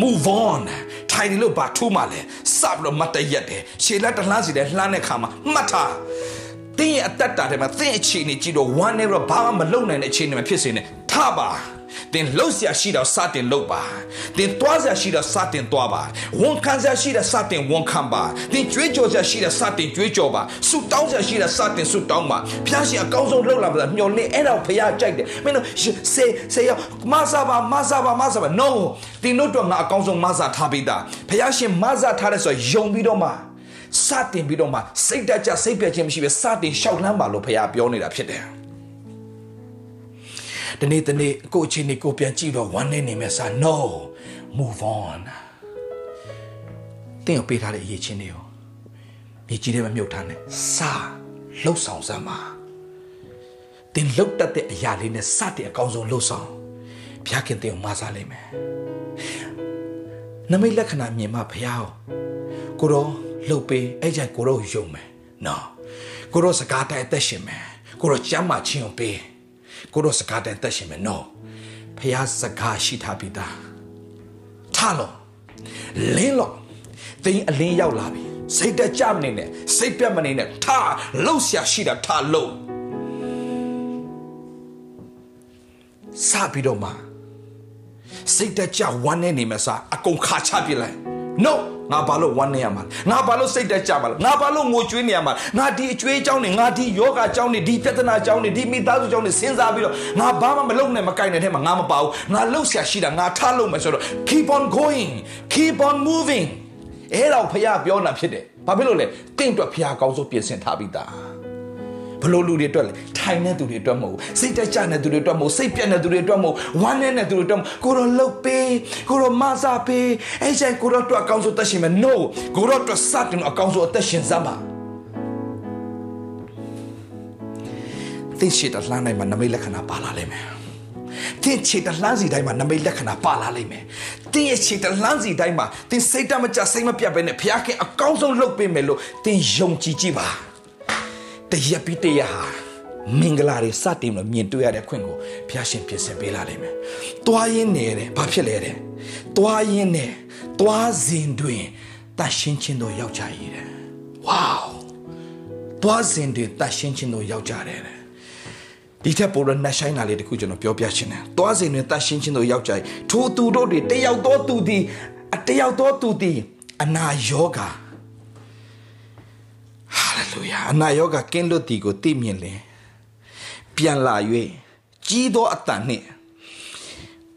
move on ထိုင်နေလို့ဘာထူးမှလဲစပ်လို့မတ်တရက်တယ်ရှေလက်တလှမ်းစီတယ်လှမ်းတဲ့ခါမှာမှတ်ထားတင်းရဲ့အသက်တာထဲမှာတင်းအခြေအနေကြည့်တော့ဝမ်းနေတော့ဘာမှမလုံနိုင်တဲ့အခြေအနေမှာဖြစ်စေနေထပါ သင်လှုပ်ရှားရှိတော့စတင်လှုပ်ပါသင်သွားရှားရှိတော့စတင်သွားပါဝန်ခံရှားရှိတော့စတင်ဝန်ခံပါသင်ကြွေးကြော်ရှားရှိတော့စတင်ကြွေးကြော်ပါဆုတောင်းရှားရှိတော့စတင်ဆုတောင်းပါဖျားရှင်အကောင်းဆုံးလှုပ်လာပါမျော်လင့်အဲ့တော့ဖျားကြိုက်တယ်မင်းတို့စေစေရမဆာပါမဆာပါမဆာပါ no သင်တို့တော့ငါအကောင်းဆုံးမဆာထားပေးတာဖျားရှင်မဆာထားတဲ့ဆိုယုံပြီးတော့မှစတင်ပြီးတော့မှစိတ်တကြစိတ်ပြည့်ခြင်းမရှိပဲစတင်ရှောက်လန်းပါလို့ဖျားပြောနေတာဖြစ်တယ် ဒီနေ့ဒီနေ့ကိုအချင်းနေကိုပြန်ကြည့်တော့ဝမ်းနေနေမယ်စာ no move on တင်းကိုပေးထားတဲ့အရေးချင်းတွေကိုမြေကြီးထဲမှာမြုပ်ထားနေစာလှုပ်ဆောင်စမ်းပါတင်းလှုပ်တတ်တဲ့အရာလေးနဲ့စတဲ့အကောင်းဆုံးလှုပ်ဆောင်ဘုရားခင်တင်းကိုမဆားလိမ့်မယ်နမိတ်လက္ခဏာမြင်မှဘုရားကိုတော့လှုပ်ပေးအဲ့ကြိုင်ကိုတော့ယုံမယ်နော်ကိုတော့စကားတိုင်းအသက်ရှင်မယ်ကိုတော့ကြမ်းမှချင်းအောင်ပေး ကိုတော့စကားတန်တက်ရှင်မယ်နော်ဖះစကားရှိထားပြီးသားထားလို့လင်းလို့သင်အလင်းရောက်လာပြီစိတ်တကြမနေနဲ့စိတ်ပြတ်မနေနဲ့ထားလှုပ်ရှားရှိတာထားလို့စပြီးတော့မှစိတ်တကြဝမ်းနေနေမှာစားအကုန်ခါချပြလိုက် no ငါဘာလို့ဝမ်းနေရမှာငါဘာလို့စိတ်တက်ကြမှာငါဘာလို့ငိုကြွေးနေရမှာငါဒီအကျွေးအကြောင်းနေငါဒီယောဂအကြောင်းနေဒီပြဿနာအကြောင်းနေဒီမိသားစုအကြောင်းနေစဉ်းစားပြီးတော့ငါဘာမှမလုပ်နဲ့မကိုင်တဲ့ထဲမှာငါမပါဘူးငါလှုပ်ရှားရှိတာငါထားလို့မယ်ဆိုတော့ keep on going keep on moving အဲ့တော့ဖះပြောတာဖြစ်တယ်ဘာဖြစ်လို့လဲတင့်အတွက်ဖះကောင်းဆုံးပြင်ဆင်ထားပြီးသား ဘလို့လူတွေအတွက်လဲထိုင်တဲ့သူတွေအတွက်မဟုတ်စိတ်တက်ကြတဲ့သူတွေအတွက်မဟုတ်စိတ်ပြတ်တဲ့သူတွေအတွက်မဟုတ်ဝမ်းနေတဲ့သူတွေအတွက်ကိုတော့လှုပ်ပေးကိုတော့မဆာပေးအဲ့ကျရင်ကိုတော့အတွက်အကောင်းဆုံးတက်ရှင်မယ် no ကိုတော့အတွက်စတင်အကောင်းဆုံးအသက်ရှင်စမ်းပါသိရှိတဲ့လှမ်းနိုင်မှာနမိတ်လက္ခဏာပါလာလိမ့်မယ်တင်းချေတလှမ်းစီတိုင်းမှာနမိတ်လက္ခဏာပါလာလိမ့်မယ်တင်းရဲ့ချေတလှမ်းစီတိုင်းမှာတင်းစိတ်တမကြစိတ်မပြတ်ပဲနဲ့ဘုရားခင်အကောင်းဆုံးလုပ်ပေးမယ်လို့တင်းယုံကြည်ကြည့်ပါ တရက်ပြီးတရက်ဟာမင်္ဂလာတွေစတင်လို့မြင်တွေ့ရတဲ့ခွင့်ကိုဘုရားရှင်ပြင်ဆင်ပေးလာလိမ့်မယ်။တွားရင်းနေတယ်ဘာဖြစ်လဲတဲ့။တွားရင်းနဲ့တွားစဉ်တွင်တတ်ရှင်းခြင်းတို့ယောက်ျားကြီးတဲ့။ဝေါတွားစဉ်တွင်တတ်ရှင်းခြင်းတို့ယောက်ျားတဲ့။ဒီထက်ပိုတော့နှဆိုင်တာလေးတခုကျွန်တော်ပြောပြချင်တယ်။တွားစဉ်တွင်တတ်ရှင်းခြင်းတို့ယောက်ျားကြီးထိုသူတို့တွေတယောက်သောသူသည်အတယောက်သောသူသည်အနာယောဂါဟာ လေလုယာအနာယောဂကင်းလွတ်တီကိုသိမြင်လင်ပြန်လာ၍ကြီးသောအတန်နှင့်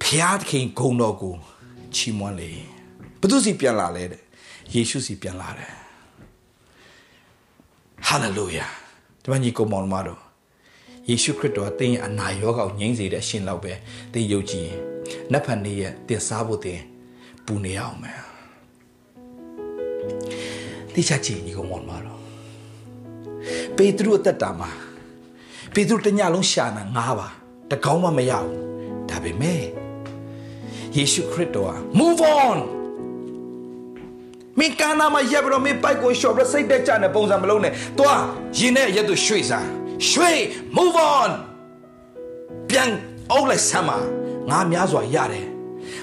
ဖျားသခင်ဂုံတော်ကိုချီးမွမ်းလေဘသူစီပြန်လာလဲတဲ့ယေရှုစီပြန်လာတယ်ဟာလေလုယာဒီမှာညီကောင်မောင်မတို့ယေရှုခရစ်တော်ကသင်ရဲ့အနာရောဂါကိုငြိမ်းစေတဲ့အရှင်လောက်ပဲသင်ယုံကြည်ရင်နတ်ဖန်နေရဲ့တင်စားဖို့သင်ပူနေအောင်မယ်တိချာချီညီကောင်မောင်မတော် ပေတရုအသက်တာမှာပေတရုတညလုံးရှာနာငါးပါတကောင်းမှမရဘူးဒါပေမဲ့ယေရှုခရစ်တော်က move on မင်းကနာမရက်ပြီးတော့မင်းပိုက်ကိုရှော့ပြီးစိတ်တက်ကြတဲ့ပုံစံမလုံးနဲ့တွားရင်နဲ့ရက်သူရွှေ့စားရွှေ့ move on ပြန်အုပ်လိုက်ဆမ်းပါငါများစွာရတယ်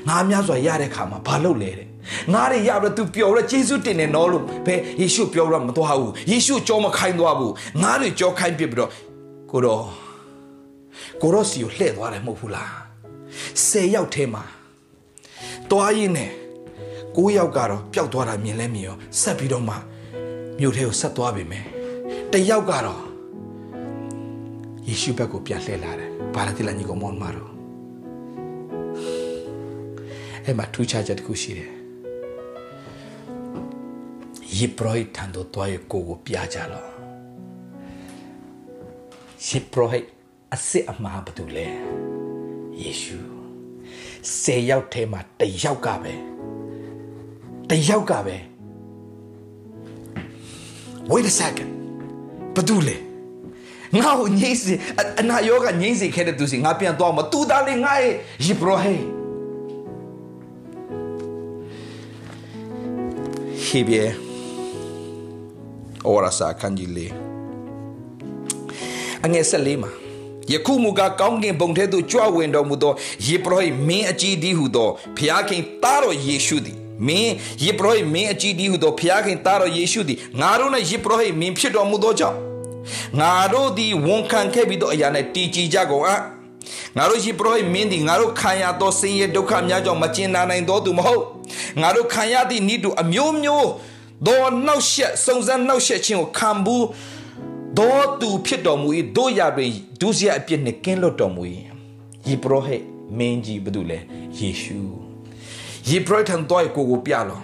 ငါများစွာရတဲ့ခါမှာဘာလုပ်လဲတဲ့ ငါတွေရပြီးတော့ तू ပျော်တော့ယေရှုတင်တယ်နော်လို့ဘယ်ယေရှုပြောတော့မသွားဘူးယေရှုကြောမခိုင်းသွားဘူးငါတွေကြောခိုင်းပြပြီးတော့ကိုတော့ကိုရောစီကိုလှည့်သွားတယ်မဟုတ်ဘူးလား၁၀ယောက်ထဲမှာတွားရင်းနဲ့၉ယောက်ကတော့ပျောက်သွားတာမြင်လဲမြင်ရောဆက်ပြီးတော့မှမြို့ထဲကိုဆက်သွားပြီမယ်တယောက်ကတော့ယေရှုဘက်ကိုပြန်လှည့်လာတယ်ဘာလဲတိလာညီကောင်မောင်မတော်အဲ့မှာထူးခြားချက်တစ်ခုရှိတယ် ယေဘရဟိတ်ထံသို့တွားရကိုကိုပြကြလောယေဘရဟိတ်အစ်စ်အမှားဘာတူလဲယေရှုဆယ်ယောက်ထဲမှာတယောက်ကပဲတယောက်ကပဲ wait a second ဘာတူလဲငါ့ကိုငိမ့်စီအနာယောကငိမ့်စီခဲ့တဲ့သူစီငါပြန်သွားမတူသားလေးငါ့ရဲ့ယေဘရဟိတ်ဟေဘယ် ဩရစာခန်းကြီးလေးအငယ်ဆက်လေးမှာယခုမူကားကောင်းကင်ဘုံထဲသို့ကြွဝင်တော်မူသောယေဘရဟိမင်းအကြီးဒီဟုသောဖျားခင်သားတော်ယေရှုသည်မင်းယေဘရဟိမင်းအကြီးဒီဟုသောဖျားခင်သားတော်ယေရှုသည်ငါတို့၌ယေဘရဟိမင်းဖြစ်တော်မူသောကြောင့်ငါတို့သည်ဝန်ခံခဲ့ပြီးသောအရာ၌တည်ကြည်ကြကုန်အပ်ငါတို့ယေဘရဟိမင်းသည်ငါတို့ခံရသောဆင်းရဲဒုက္ခများကြောင့်မကျင်နာနိုင်သောသူမဟုတ်ငါတို့ခံရသည့်ဤသူအမျိုးမျိုး သောနှောက်ရှက်စုံစမ်းနှောက်ရှက်ခြင်းကိုခံဘူးသောသူဖြစ်တော်မူ၏တို့ရပင်ဒုစရအပြစ်နှင့်ကင်းလွတ်တော်မူ၏ယေဘရဟိမင်းကြီးဘာလို့လဲယေရှုယေဘရဟိထံတော်ကိုကိုပြလော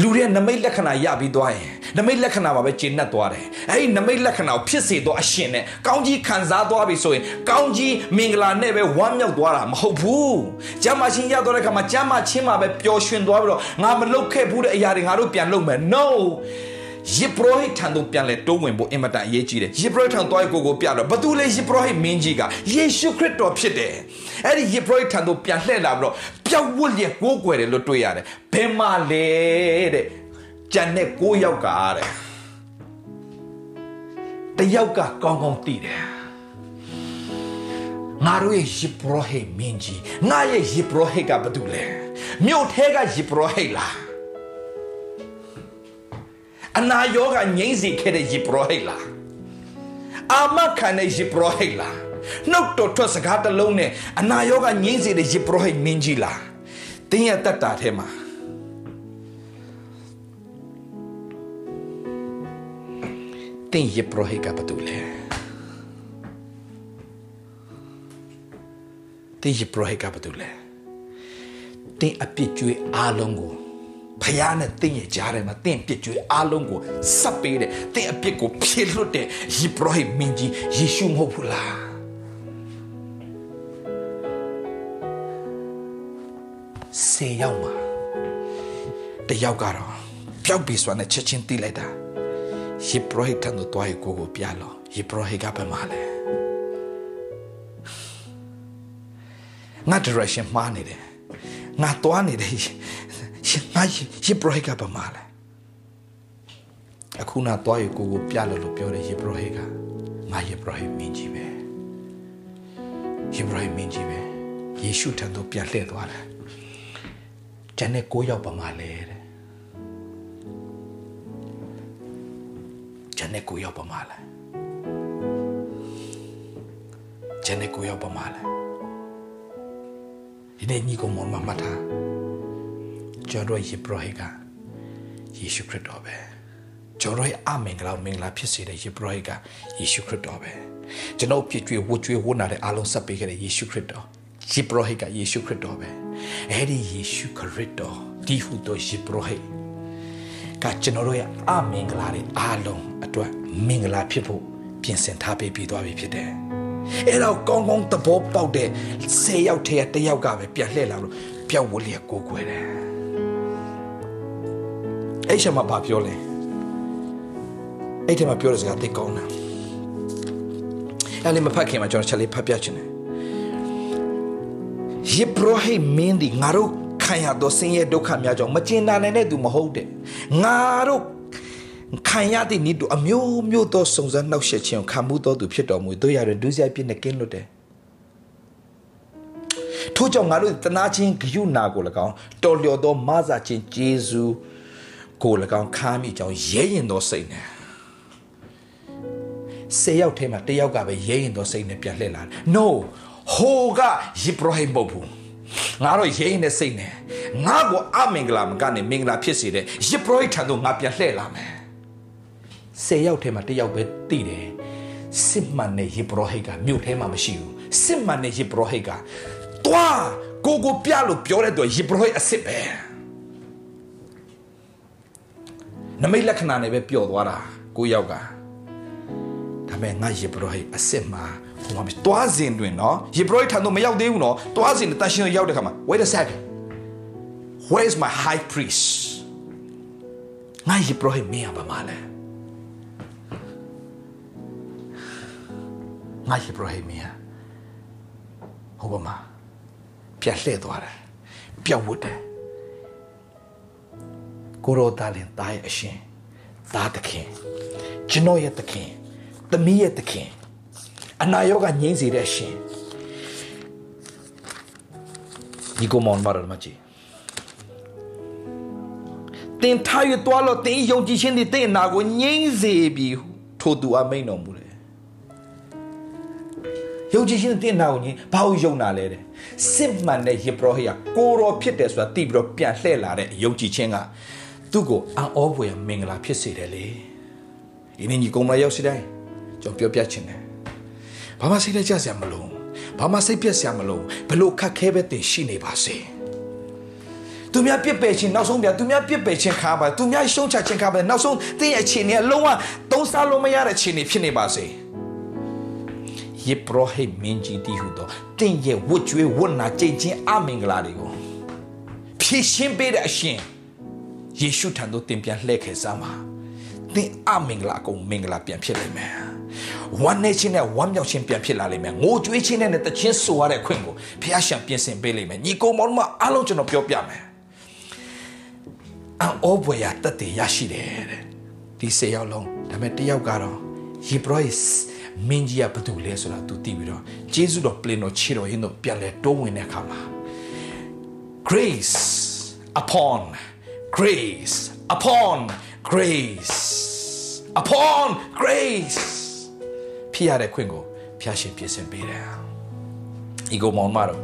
လူရဲ့နမိတ်လက္ခဏာရပြီးသွားရင် နမိတ်လက္ခဏာမှာပဲကျင့်납သွားတယ်အဲ့ဒီနမိတ်လက္ခဏာကိုဖြစ်စေတော့အရှင်နဲ့ကောင်းကြီးခံစားသွားပြီဆိုရင်ကောင်းကြီးမင်္ဂလာနဲ့ပဲဝမ်းမြောက်သွားတာမဟုတ်ဘူးကျမ်းမာခြင်းရတော့တဲ့ခါမှာကျမ်းမာခြင်းမှာပဲပျော်ရွှင်သွားပြီးတော့ငါမလုပ်ခဲ့ဘူးတဲ့အရာတွေငါတို့ပြန်လုပ်မယ် no ယေဘရဟိထံသို့ပြန်လဲတိုးဝင်ဖို့အင်မတန်အရေးကြီးတယ်ယေဘရဟိထံသွားကိုကိုပြတော့ဘာတူလဲယေဘရဟိမင်းကြီးကယေရှုခရစ်တော်ဖြစ်တယ်အဲ့ဒီယေဘရဟိထံသို့ပြန်လှည့်လာပြီးတော့ပျောက်ဝတ်လျက်ကိုးကွယ်တယ်လို့တွေ့ရတယ်ဘယ်မှာလဲတဲ့ ကြံတဲ့ကိုးယောက်ကတဲ့တယောက်ကကောင်းကောင်းသိတယ်ငါတို့ရဲ့ယေဘရဟိမင်းကြီးငါရဲ့ယေဘရဟိကဘာတူလဲမြို့ထဲကယေဘရဟိလားအနာယောဂငိမ့်စီခဲ့တဲ့ယေဘရဟိတ်လားအာမခံတဲ့ယေဘရဟိတ်လားနှုတ်တော်ထွက်စကားတစ်လုံးနဲ့အနာယောဂငိမ့်စီတဲ့ယေဘရဟိတ်မင်းကြီးလားတင်းရဲ့တက်တာထဲမှာ တင်းယေဘရဟိတ်ကဘာတူလဲတင်းယေဘရဟိတ်ကဘာတူလဲတင်းအပြစ်ကြွေးအားလုံးကိုဖယားနဲ့တင့်ရဲ့ကြားထဲမှာတင့်ပြစ်ကြွေးအားလုံးကိုစပ်ပေးတယ်တင့်အပြစ်ကိုဖြေလွတ်တဲ့ယေဘရဟိမင်းကြီးယေရှုမဟုတ်ဘူးလားဆေရောက်မှာတယောက်ကတော့ပျောက်ပြီဆိုတာနဲ့ချက်ချင်းသိလိုက်တာ ယေဘရဟိထံသို့တွားရကိုကိုပြလောယေဘရဟိကပဲမှာလဲငါ direction မှားနေတယ်ငါတွားနေတယ်ငါယေဘရဟိကဘာမှလဲအခုနာတော့ရကိုကိုပြလို့လို့ပြောတယ်ယေဘရဟိကငါယေဘရဟိမင်းကြီးပဲယေဘရဟိမင်းကြီးပဲယေရှုထံသို့ပြန်လှည့်သွားတယ်ကျန်တဲ့ကိုရောက်ပါမှလဲတဲ့ ကျန်တဲ့ကိုရောက်ပါမှလဲကျန်တဲ့ကိုရောက်ပါမှလဲဒီနေ့ညီကောင်မမတ်ထားကျွန်တော်ယေဘရဟိကယေရှုခရစ်တော်ပဲကျွန်တော်ရဲ့အမင်္ဂလာမင်္ဂလာဖြစ်စေတဲ့ယေဘရဟိကယေရှုခရစ်တော်ပဲကျွန်တော်ဖြစ်ကြွေဝတ်ကြွေဝတ်နာတဲ့အားလုံးဆက်ပေးခဲ့တဲ့ယေရှုခရစ်တော်ယေဘရဟိကယေရှုခရစ်တော်ပဲအဲ့ဒီယေရှုခရစ်တော်ဒီဟုသောယေဘရဟိ ကကျွန်တော်ရဲ့အမင်္ဂလာတွေအားလုံးအတွက်မင်္ဂလာဖြစ်ဖို့ပြင်ဆင်ထားပေးပြီးသွားပြီဖြစ်တယ်အဲ့တော့ကောင်းကောင်းသဘောပေါက်တဲ့10ယောက်ထဲကတစ်ယောက်ကပဲပြန်လှည့်လာလို့ပျောက်ဝလျက်ကိုကိုွယ်တယ်အဲ့ချက်မှာဘာပြောလဲအဲ့ထဲမှာပြောတဲ့စကားသိကောင်းတာအဲ့ဒီမဖတ်ခင်မှာကျွန်တော်ချက်လေးဖတ်ပြချင်တယ်ယေဘရဟိမင်းဒီငါတို့ ခံရသောဆင်းရဲဒုက္ခများကြောင့်မကျင်နာနိုင်တဲ့သူမဟုတ်တဲ့ငါတို့ခံရသည့်ဤတို့အမျိုးမျိုးသောစုံစမ်းနှောက်ယှက်ခြင်းခံမှုသောသူဖြစ်တော်မူတို့ရတဲ့ဒုစရိုက်ပြစ်နဲ့ကင်းလွတ်တယ်ထို့ကြောင့်ငါတို့တနာချင်းဂယုနာကို၎င်းတော်လျော်သောမဆာခြင်းဂျေဇုကို၎င်းခါမိကြောင်းရဲရင်သောစိတ်နဲ့ဆယ်ယောက်ထဲမှာတယောက်ကပဲရဲရင်သောစိတ်နဲ့ပြန်လှည့်လာတယ် no ဟိုကယေဘရဟိမဟုတ်ဘူး ငါတို့ရဲရင်တဲ့စိတ်နဲ့ငါ့ကိုအမင်္ဂလာမကနေမင်္ဂလာဖြစ်စေတဲ့ယေဘရဟိထံသို့ငါပြန်လှည့်လာမယ်ဆယ်ယောက်ထဲမှာတယောက်ပဲတည်တယ်စစ်မှန်တဲ့ယေဘရဟိကမြို့ထဲမှာမရှိဘူးစစ်မှန်တဲ့ယေဘရဟိကတွားကိုကိုပြလို့ပြောတဲ့တော့ယေဘရဟိအစ်စ်ပဲနမိတ်လက္ခဏာနဲ့ပဲပျော်သွားတာကိုယောက်ကဒါပေမဲ့ငါယေဘရဟိအစ်စ်မှာ ဟိုမှာတွားစဉ်တွင်နော်ယေဘရဟိထံတော့မရောက်သေးဘူးနော်တွားစဉ်တန်ရှင်ရောက်တဲ့ခါမှာ wait a second where is my high priest ငါယေဘရဟိမင်းရပါမလဲငါယေဘရဟိမင်းဟိုပါမှာပြက်လှဲ့သွားတယ်ပျောက်ဝတ်တယ်ကိုရောသားလင်သားရဲ့အရှင်သားသခင်ကျွန်တော်ရဲ့သခင်သမီးရဲ့သခင် အနာရောဂါငြိမ်းစေတဲ့အရှင်ဒီကိုမောင်မာရမကြီးတင်ထားရသွားလို့တင်ယုံကြည်ခြင်းတွေတင်နာကိုငြိမ်းစေပြီးထိုသူအမိန်တော်မူတယ်ယုံကြည်ခြင်းတင်နာကိုငြိမ်းဘာလို့ယုံနာလဲတဲ့စစ်မှန်တဲ့ယေဘရဟိယကိုရောဖြစ်တယ်ဆိုတာသိပြီးတော့ပြန်လှည့်လာတဲ့ယုံကြည်ခြင်းကသူ့ကိုအံ့ဩဖွယ်မင်္ဂလာဖြစ်စေတယ်လေဒီနေ့ညီကုံမရောက်စီတိုင်းကျွန်တော်ပြောပြချင်တယ် ဘာမှစိတ်လက်ကြစရာမလိုဘာမှစိတ်ပြက်စရာမလိုဘလို့ခက်ခဲပဲတင်ရှိနေပါစေသူများပြစ်ပယ်ခြင်းနောက်ဆုံးပြန်သူများပြစ်ပယ်ခြင်းခါပါသူများရှုံးချခြင်းခါပါနောက်ဆုံးတင်းရဲ့အခြေအနေကလုံးဝသုံးစားလို့မရတဲ့အခြေအနေဖြစ်နေပါစေယေဘရဟိမင်းကြီးတီဟူသောတင်းရဲ့ဝတ်ကြွေးဝတ်နာကြိတ်ချင်းအမင်္ဂလာတွေကိုဖြည့်ရှင်းပေးတဲ့အရှင်ယေရှုထံသို့တင်ပြန်လှည့်ခဲ့စမ်းပါသင်အမင်္ဂလာအကုန်မင်္ဂလာပြန်ဖြစ်လိမ့်မယ် ဝမ်းနေခြင်းနဲ့ဝမ်းမြောက်ခြင်းပြန်ဖြစ်လာလိမ့်မယ်ငိုကြွေးခြင်းနဲ့တခြင်းဆိုရတဲ့ခွင့်ကိုဖះရှံပြင်ဆင်ပေးလိမ့်မယ်ညီကောင်မောင်မအားလုံးကျွန်တော်ပြောပြမယ်အော်ဘွေရတတ်တယ်ရရှိတယ်တဲ့ဒီစေရောက်လုံးဒါပေမဲ့တယောက်ကတော့ယေဘရစ်မင်းကြီးကဘာတူလဲဆိုတာ तू သိပြီးတော့ဂျေဇုတော်ပလင်တော်ခြေတော်ရင်းတို့ပြန်လဲတိုးဝင်တဲ့အခါမှာ grace upon grace upon grace upon grace ဖြစ်ရတဲ့ခွင့်ကိုဖျားရှင်ပြင်ဆင်ပေးတယ်။ဤကိုမောင်မတော်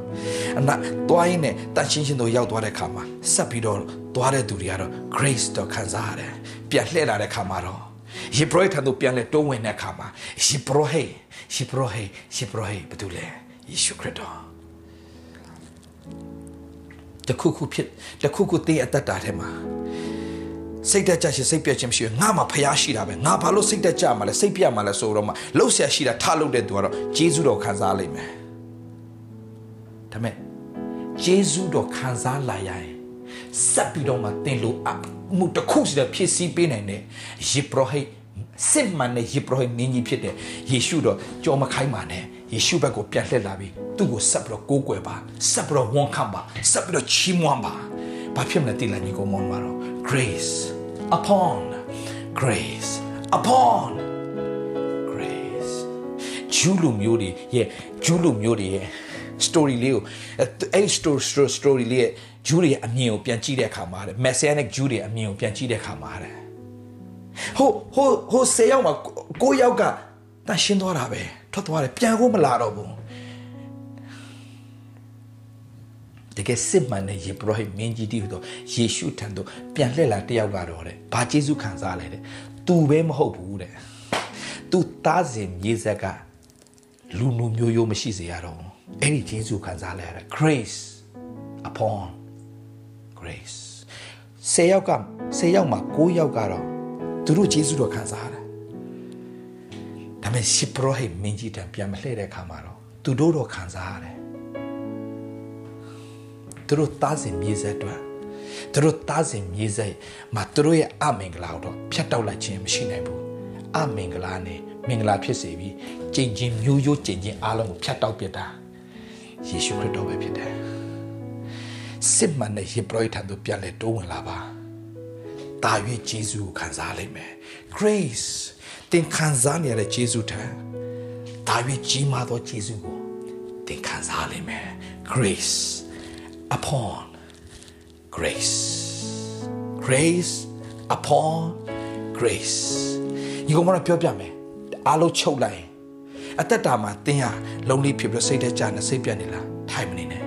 အနာတွိုင်းနဲ့တန်ရှင်းရှင်းတို့ရောက်သွားတဲ့ခါမှာဆက်ပြီးတော့သွားတဲ့သူတွေကတော့ grace တော့ခံစားရတယ်။ပြန်လှည့်လာတဲ့ခါမှာတော့ယေဘရဟိထံသို့ပြန်လဲတိုးဝင်တဲ့ခါမှာယေဘရဟိယေဘရဟိယေဘရဟိဘာတူလဲယေရှုခရစ်တော်တခုခုဖြစ်တခုခုတင်းအတ္တတာထဲမှာ စိတ်တက်ကြရှင်စိတ်ပြတ်ခြင်းမရှိဘူးငါမှဖျားရှိတာပဲငါဘာလို့စိတ်တက်ကြမှာလဲစိတ်ပြတ်မှာလဲဆိုတော့မှလှုပ်ရှားရှိတာထလုပ်တဲ့သူကတော့ဂျေဇုတော်ခံစားလိမ့်မယ်ဒါမဲ့ဂျေဇုတော်ခံစားလာရရင်ဆက်ပြီးတော့မှတင်လို့အမှုတစ်ခုစီတော့ဖြစ်စည်းပေးနိုင်တဲ့ယေဘရဟိစစ်မှန်တဲ့ယေဘရဟိနင်းကြီးဖြစ်တဲ့ယေရှုတော်ကြော်မခိုင်းပါနဲ့ယေရှုဘက်ကိုပြန်လှည့်လာပြီးသူ့ကိုဆက်ပြီးတော့ကိုးကွယ်ပါဆက်ပြီးတော့ဝန်ခံပါဆက်ပြီးတော့ချီးမွမ်းပါဘာဖြစ်မလဲတိလာညီကိုမောင်မတော် grace upon grace upon grace ဂျူးလူမျိုးတွေရဲ့ဂျူးလူမျိုးတွေရဲ့ story လေးကိုအဲ့ story story လေးရဲ့ဂျူးတွေရဲ့အမြင်ကိုပြန်ကြည့်တဲ့အခါမှာတဲ့ messianic ဂျူးတွေအမြင်ကိုပြန်ကြည့်တဲ့အခါမှာတဲ့ဟိုဟိုဟိုဆေးရောက်မှာကိုယောက်ကတန်ရှင်းသွားတာပဲထွက်သွားတယ်ပြန်ဖို့မလာတော့ဘူး တကယ်စစ်မှန်တဲ့ယေဘရဟိမင်းကြီးတည်းဟူသောယေရှုထံသို့ပြန်လှည့်လာတယောက်ကတော့တဲ့ဘာကျေးဇူးခံစားလဲတဲ့သူပဲမဟုတ်ဘူးတဲ့သူသားစဉ်မြေဆက်ကလူလူမျိုးရိုးမရှိစေရတော့အဲ့ဒီကျေးဇူးခံစားလဲတဲ့ grace upon grace ဆယ်ယောက်ကဆယ်ယောက်မှာ9ယောက်ကတော့သူတို့ကျေးဇူးတော်ခံစားရတယ်ဒါပေမဲ့ရှစ်ပရောဟိတ်မင်းကြီးတံပြန်မလှည့်တဲ့အခါမှာတော့သူတို့တော့ခံစားရတယ် သူတို့သားစဉ်မြေဆက်အတွက်သူတို့သားစဉ်မြေဆက်မှာသူတို့ရဲ့အမင်္ဂလာကိုတော့ဖျက်တောက်လိုက်ခြင်းမရှိနိုင်ဘူးအမင်္ဂလာနဲ့မင်္ဂလာဖြစ်စေပြီးကြင်ချင်းမျိုးရိုးကြင်ချင်းအားလုံးကိုဖျက်တောက်ပြတာယေရှုခရစ်တော်ပဲဖြစ်တယ်စစ်မှန်တဲ့ယေဘရဟိထံသို့ပြန်လဲတိုးဝင်လာပါတာ၍ဂျေဇုကိုခံစားလိမ့်မယ် grace သင်ခံစားနေရတဲ့ဂျေဇုထံတာ၍ကြီးမားသောဂျေဇုကိုသင်ခံစားလိမ့်မယ် grace upon grace grace upon grace ဒီကောင်မပြောပြမယ်အားလုံးချုပ်လိုက်အသက်တာမှာသင်ဟာလုံးလေးဖြစ်ပြီးစိတ်ထဲကြနေစိတ်ပြတ်နေလားထိုင်မနေနဲ့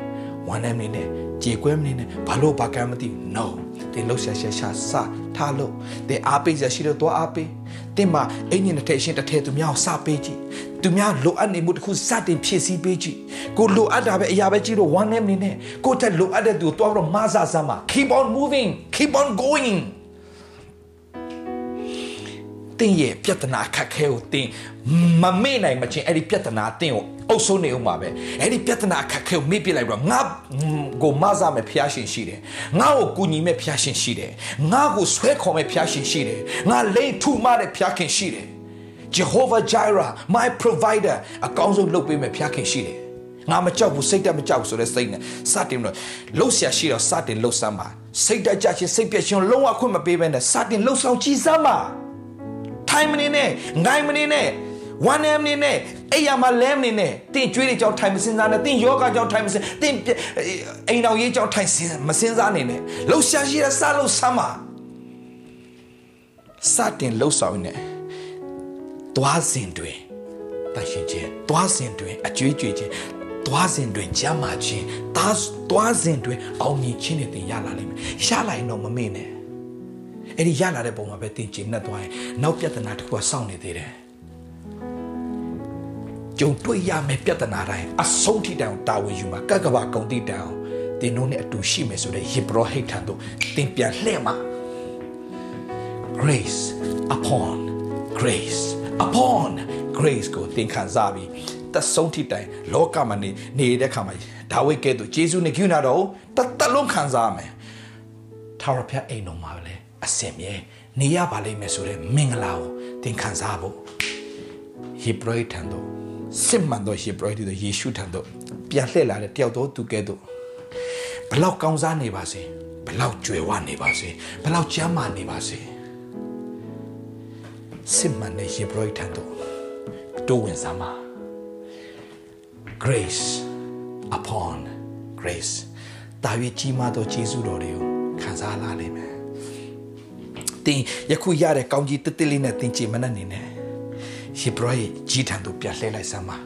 ဝမ်းနဲ့မနေနဲ့ကြေကွဲမနေနဲ့ဘာလို့ဘာကမ်းမသိ no တင်လှုပ်ရှားရှားရှာစထားလို့တင်အားပေးရရှိတော့သွားအားပေးတင်မှာအင်းညင်တစ်ထည့်ရှင်းတစ်ထည့်သူများကိုစပေးကြည့်သူများလိုအပ်နေမှုတစ်ခုစတင်ဖြည့်ဆည်းပေးကြည့်ကိုလိုအပ်တာပဲအရာပဲကြည့်လို့ one name နေနဲ့ကိုတက်လိုအပ်တဲ့သူကိုတွားတော့မဆာဆာမှာ keep on moving keep on going တင်းရဲ့ပြဿနာခက်ခဲကိုတင်းမမေ့နိုင်မချင်းအဲ့ဒီပြဿနာတင်းကိုအုပ်စိုးနေအောင်ပါပဲအဲ့ဒီပြဿနာခက်ခဲကိုမေ့ပြလိုက်တော့ငါကိုမဆာမဲ့ဖျားရှင်ရှိတယ်ငါ့ကိုကူညီမဲ့ဖျားရှင်ရှိတယ်ငါ့ကိုဆွဲခေါ်မဲ့ဖျားရှင်ရှိတယ်ငါလိန်ထူမတဲ့ဖျားခင်ရှိတယ် Jehovah Jireh my provider အကောင်းဆုံးလုပ်ပေးမဲ့ဖျားခင်ရှိတယ်ငါမကြောက်ဘူးစိတ်တက်မကြောက်ဆိုတဲ့စိတ်နဲ့စတင်တော့လှုပ်ရှားရှိတော့စတင်လှုပ်ဆမ်းပါစိတ်တက်ကြချင်းစိတ်ပြည့်ရှင်လုံးဝခွင့်မပေးဘဲနဲ့စတင်လှုပ်ဆောင်ကြည်စမ်းပါထိုင်မနေနဲ့ငိုင်းမနေနဲ့ဝမ်းနေမနေနဲ့အဲ့ရမှာလဲမနေနဲ့တင်ကြွေးတွေကြောင့်ထိုင်မစင်စားနဲ့တင်ယောဂကြောင့်ထိုင်မစင်တင်အိမ်တော်ရေးကြောင့်ထိုင်စင်မစင်စားနေနဲ့လှုပ်ရှားရှိတဲ့စလှုပ်ဆမ်းပါစတင်လှုပ်ဆောင်နေ သွားစဉ်တွင်တန်ရှင်ခြင်းသွားစဉ်တွင်အကျွေးကြွေခြင်းသွားစဉ်တွင်ကြမ်းမာခြင်းသားသွားစဉ်တွင်အောင်မြင်ခြင်းတွေတင်ရလာလိမ့်မယ်ရလာရင်တော့မမေ့နဲ့အဲ့ဒီရလာတဲ့ပုံမှာပဲတင်ကျင်နဲ့သွားရင်နောက်ပြဿနာတစ်ခုကစောင့်နေသေးတယ်ကြုံတွေ့ရမယ့်ပြဿနာတိုင်းအဆုံးထိတောင်တာဝန်ယူမှာကကဘာကုံတိတောင်တင်တို့နဲ့အတူရှိမယ်ဆိုတဲ့ယေဘရဟိတ်ထံသို့တင်ပြန်လှည့်မှာ grace upon grace upon grace ကိုသင်ခံစားပြီးတဆုံးထိတိုင်လောကမှာနေနေတဲ့ခါမှာဒါဝိဒ်ကဲ့သို့ဂျေဇုနဲ့ကိနာတော်တတလုံးခံစားမယ်ထာဝရဘုရားအိမ်တော်မှာပဲအစင်မြဲနေရပါလိမ့်မယ်ဆိုတဲ့မင်္ဂလာကိုသင်ခံစားဖို့ဟေဘရထံသို့စစ်မှန်သောဟေဘရတို့ယေရှုထံသို့ပြန်လှည့်လာတဲ့တယောက်တော်သူကဲ့သို့ဘလောက်ကောင်းစားနေပါစေဘလောက်ကြွယ်ဝနေပါစေဘလောက်ကျမ်းမာနေပါစေ စစ်မှန်တဲ့ယေဘရထံသို့တိုးဝင်စမ်းပါ grace upon grace တာ၍ကြီးမားသောယေရှုတော်တွေကိုခံစားလာလိမ့်မယ်တင်ယခုရတဲ့ကောင်းကြီးတစ်တစ်လေးနဲ့တင်ချင်မနဲ့နေနဲ့ယေဘရရဲ့ကြီးထံသို့ပြန်လှည့်လိုက်စမ်းပါ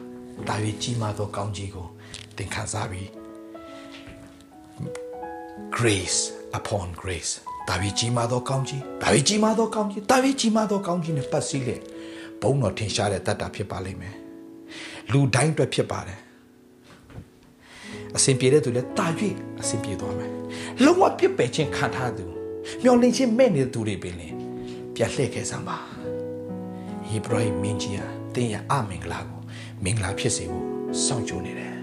တာ၍ကြီးမားသောကောင်းကြီးကိုတင်ခံစားပြီး grace upon grace ဒါဝိကြီးမားသောကောင်းကြီးဒါဝိကြီးမားသောကောင်းကြီးဒါဝိကြီးမားသောကောင်းကြီးနဲ့ပတ်စည်းလေဘုံတော်ထင်ရှားတဲ့တတ်တာဖြစ်ပါလိမ့်မယ်လူတိုင်းအတွက်ဖြစ်ပါတယ်အစဉ်ပြေတဲ့သူလည်းတာ၍အစဉ်ပြေသွားမယ်လုံးဝပြစ်ပယ်ခြင်းခံထားသူမျောလင့်ခြင်းမဲ့နေတဲ့သူတွေပင်လေပြတ်လှည့်ခဲ့စမ်းပါဟေဘရဟိမင်းကြီးဟာတင်းရအမင်္ဂလာကိုမင်္ဂလာဖြစ်စေဖို့စောင့်ကြိုးနေတယ်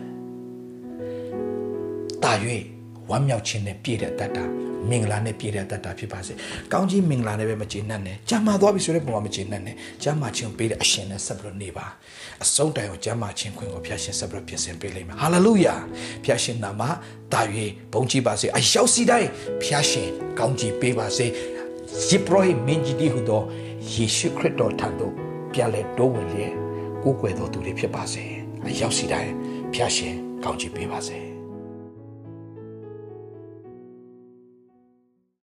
တာ၍ဝမ်းမြောက်ခြင်းနဲ့ပြည့်တဲ့တတ်တာ မင်္ဂလာနဲ့ပြည့်တဲ့တတ်တာဖြစ်ပါစေ။ကောင်းကြီးမင်္ဂလာနဲ့ပဲမကျေနပ်နဲ့။ကျမ်းမာသွားပြီဆိုတဲ့ပုံမှာမကျေနပ်နဲ့။ကျမ်းမာခြင်းပေးတဲ့အရှင်နဲ့ဆက်ပြီးနေပါ။အဆုံးတိုင်ကိုကျမ်းမာခြင်းခွင့်ကိုဖျားရှင်ဆက်ပြီးပြင်ဆင်ပေးလိမ့်မယ်။ဟာလေလုယာ။ဖျားရှင်နာမတာ၍ဘုန်းကြီးပါစေ။အရောက်စီတိုင်းဖျားရှင်ကောင်းကြီးပေးပါစေ။ယေဘရဟိမင်းကြီးတည်းဟူသောယေရှုခရစ်တော်ထံသို့ပြန်လဲတိုးဝင်လျက်ကိုးကွယ်တော်သူတွေဖြစ်ပါစေ။အရောက်စီတိုင်းဖျားရှင်ကောင်းကြီးပေးပါစေ။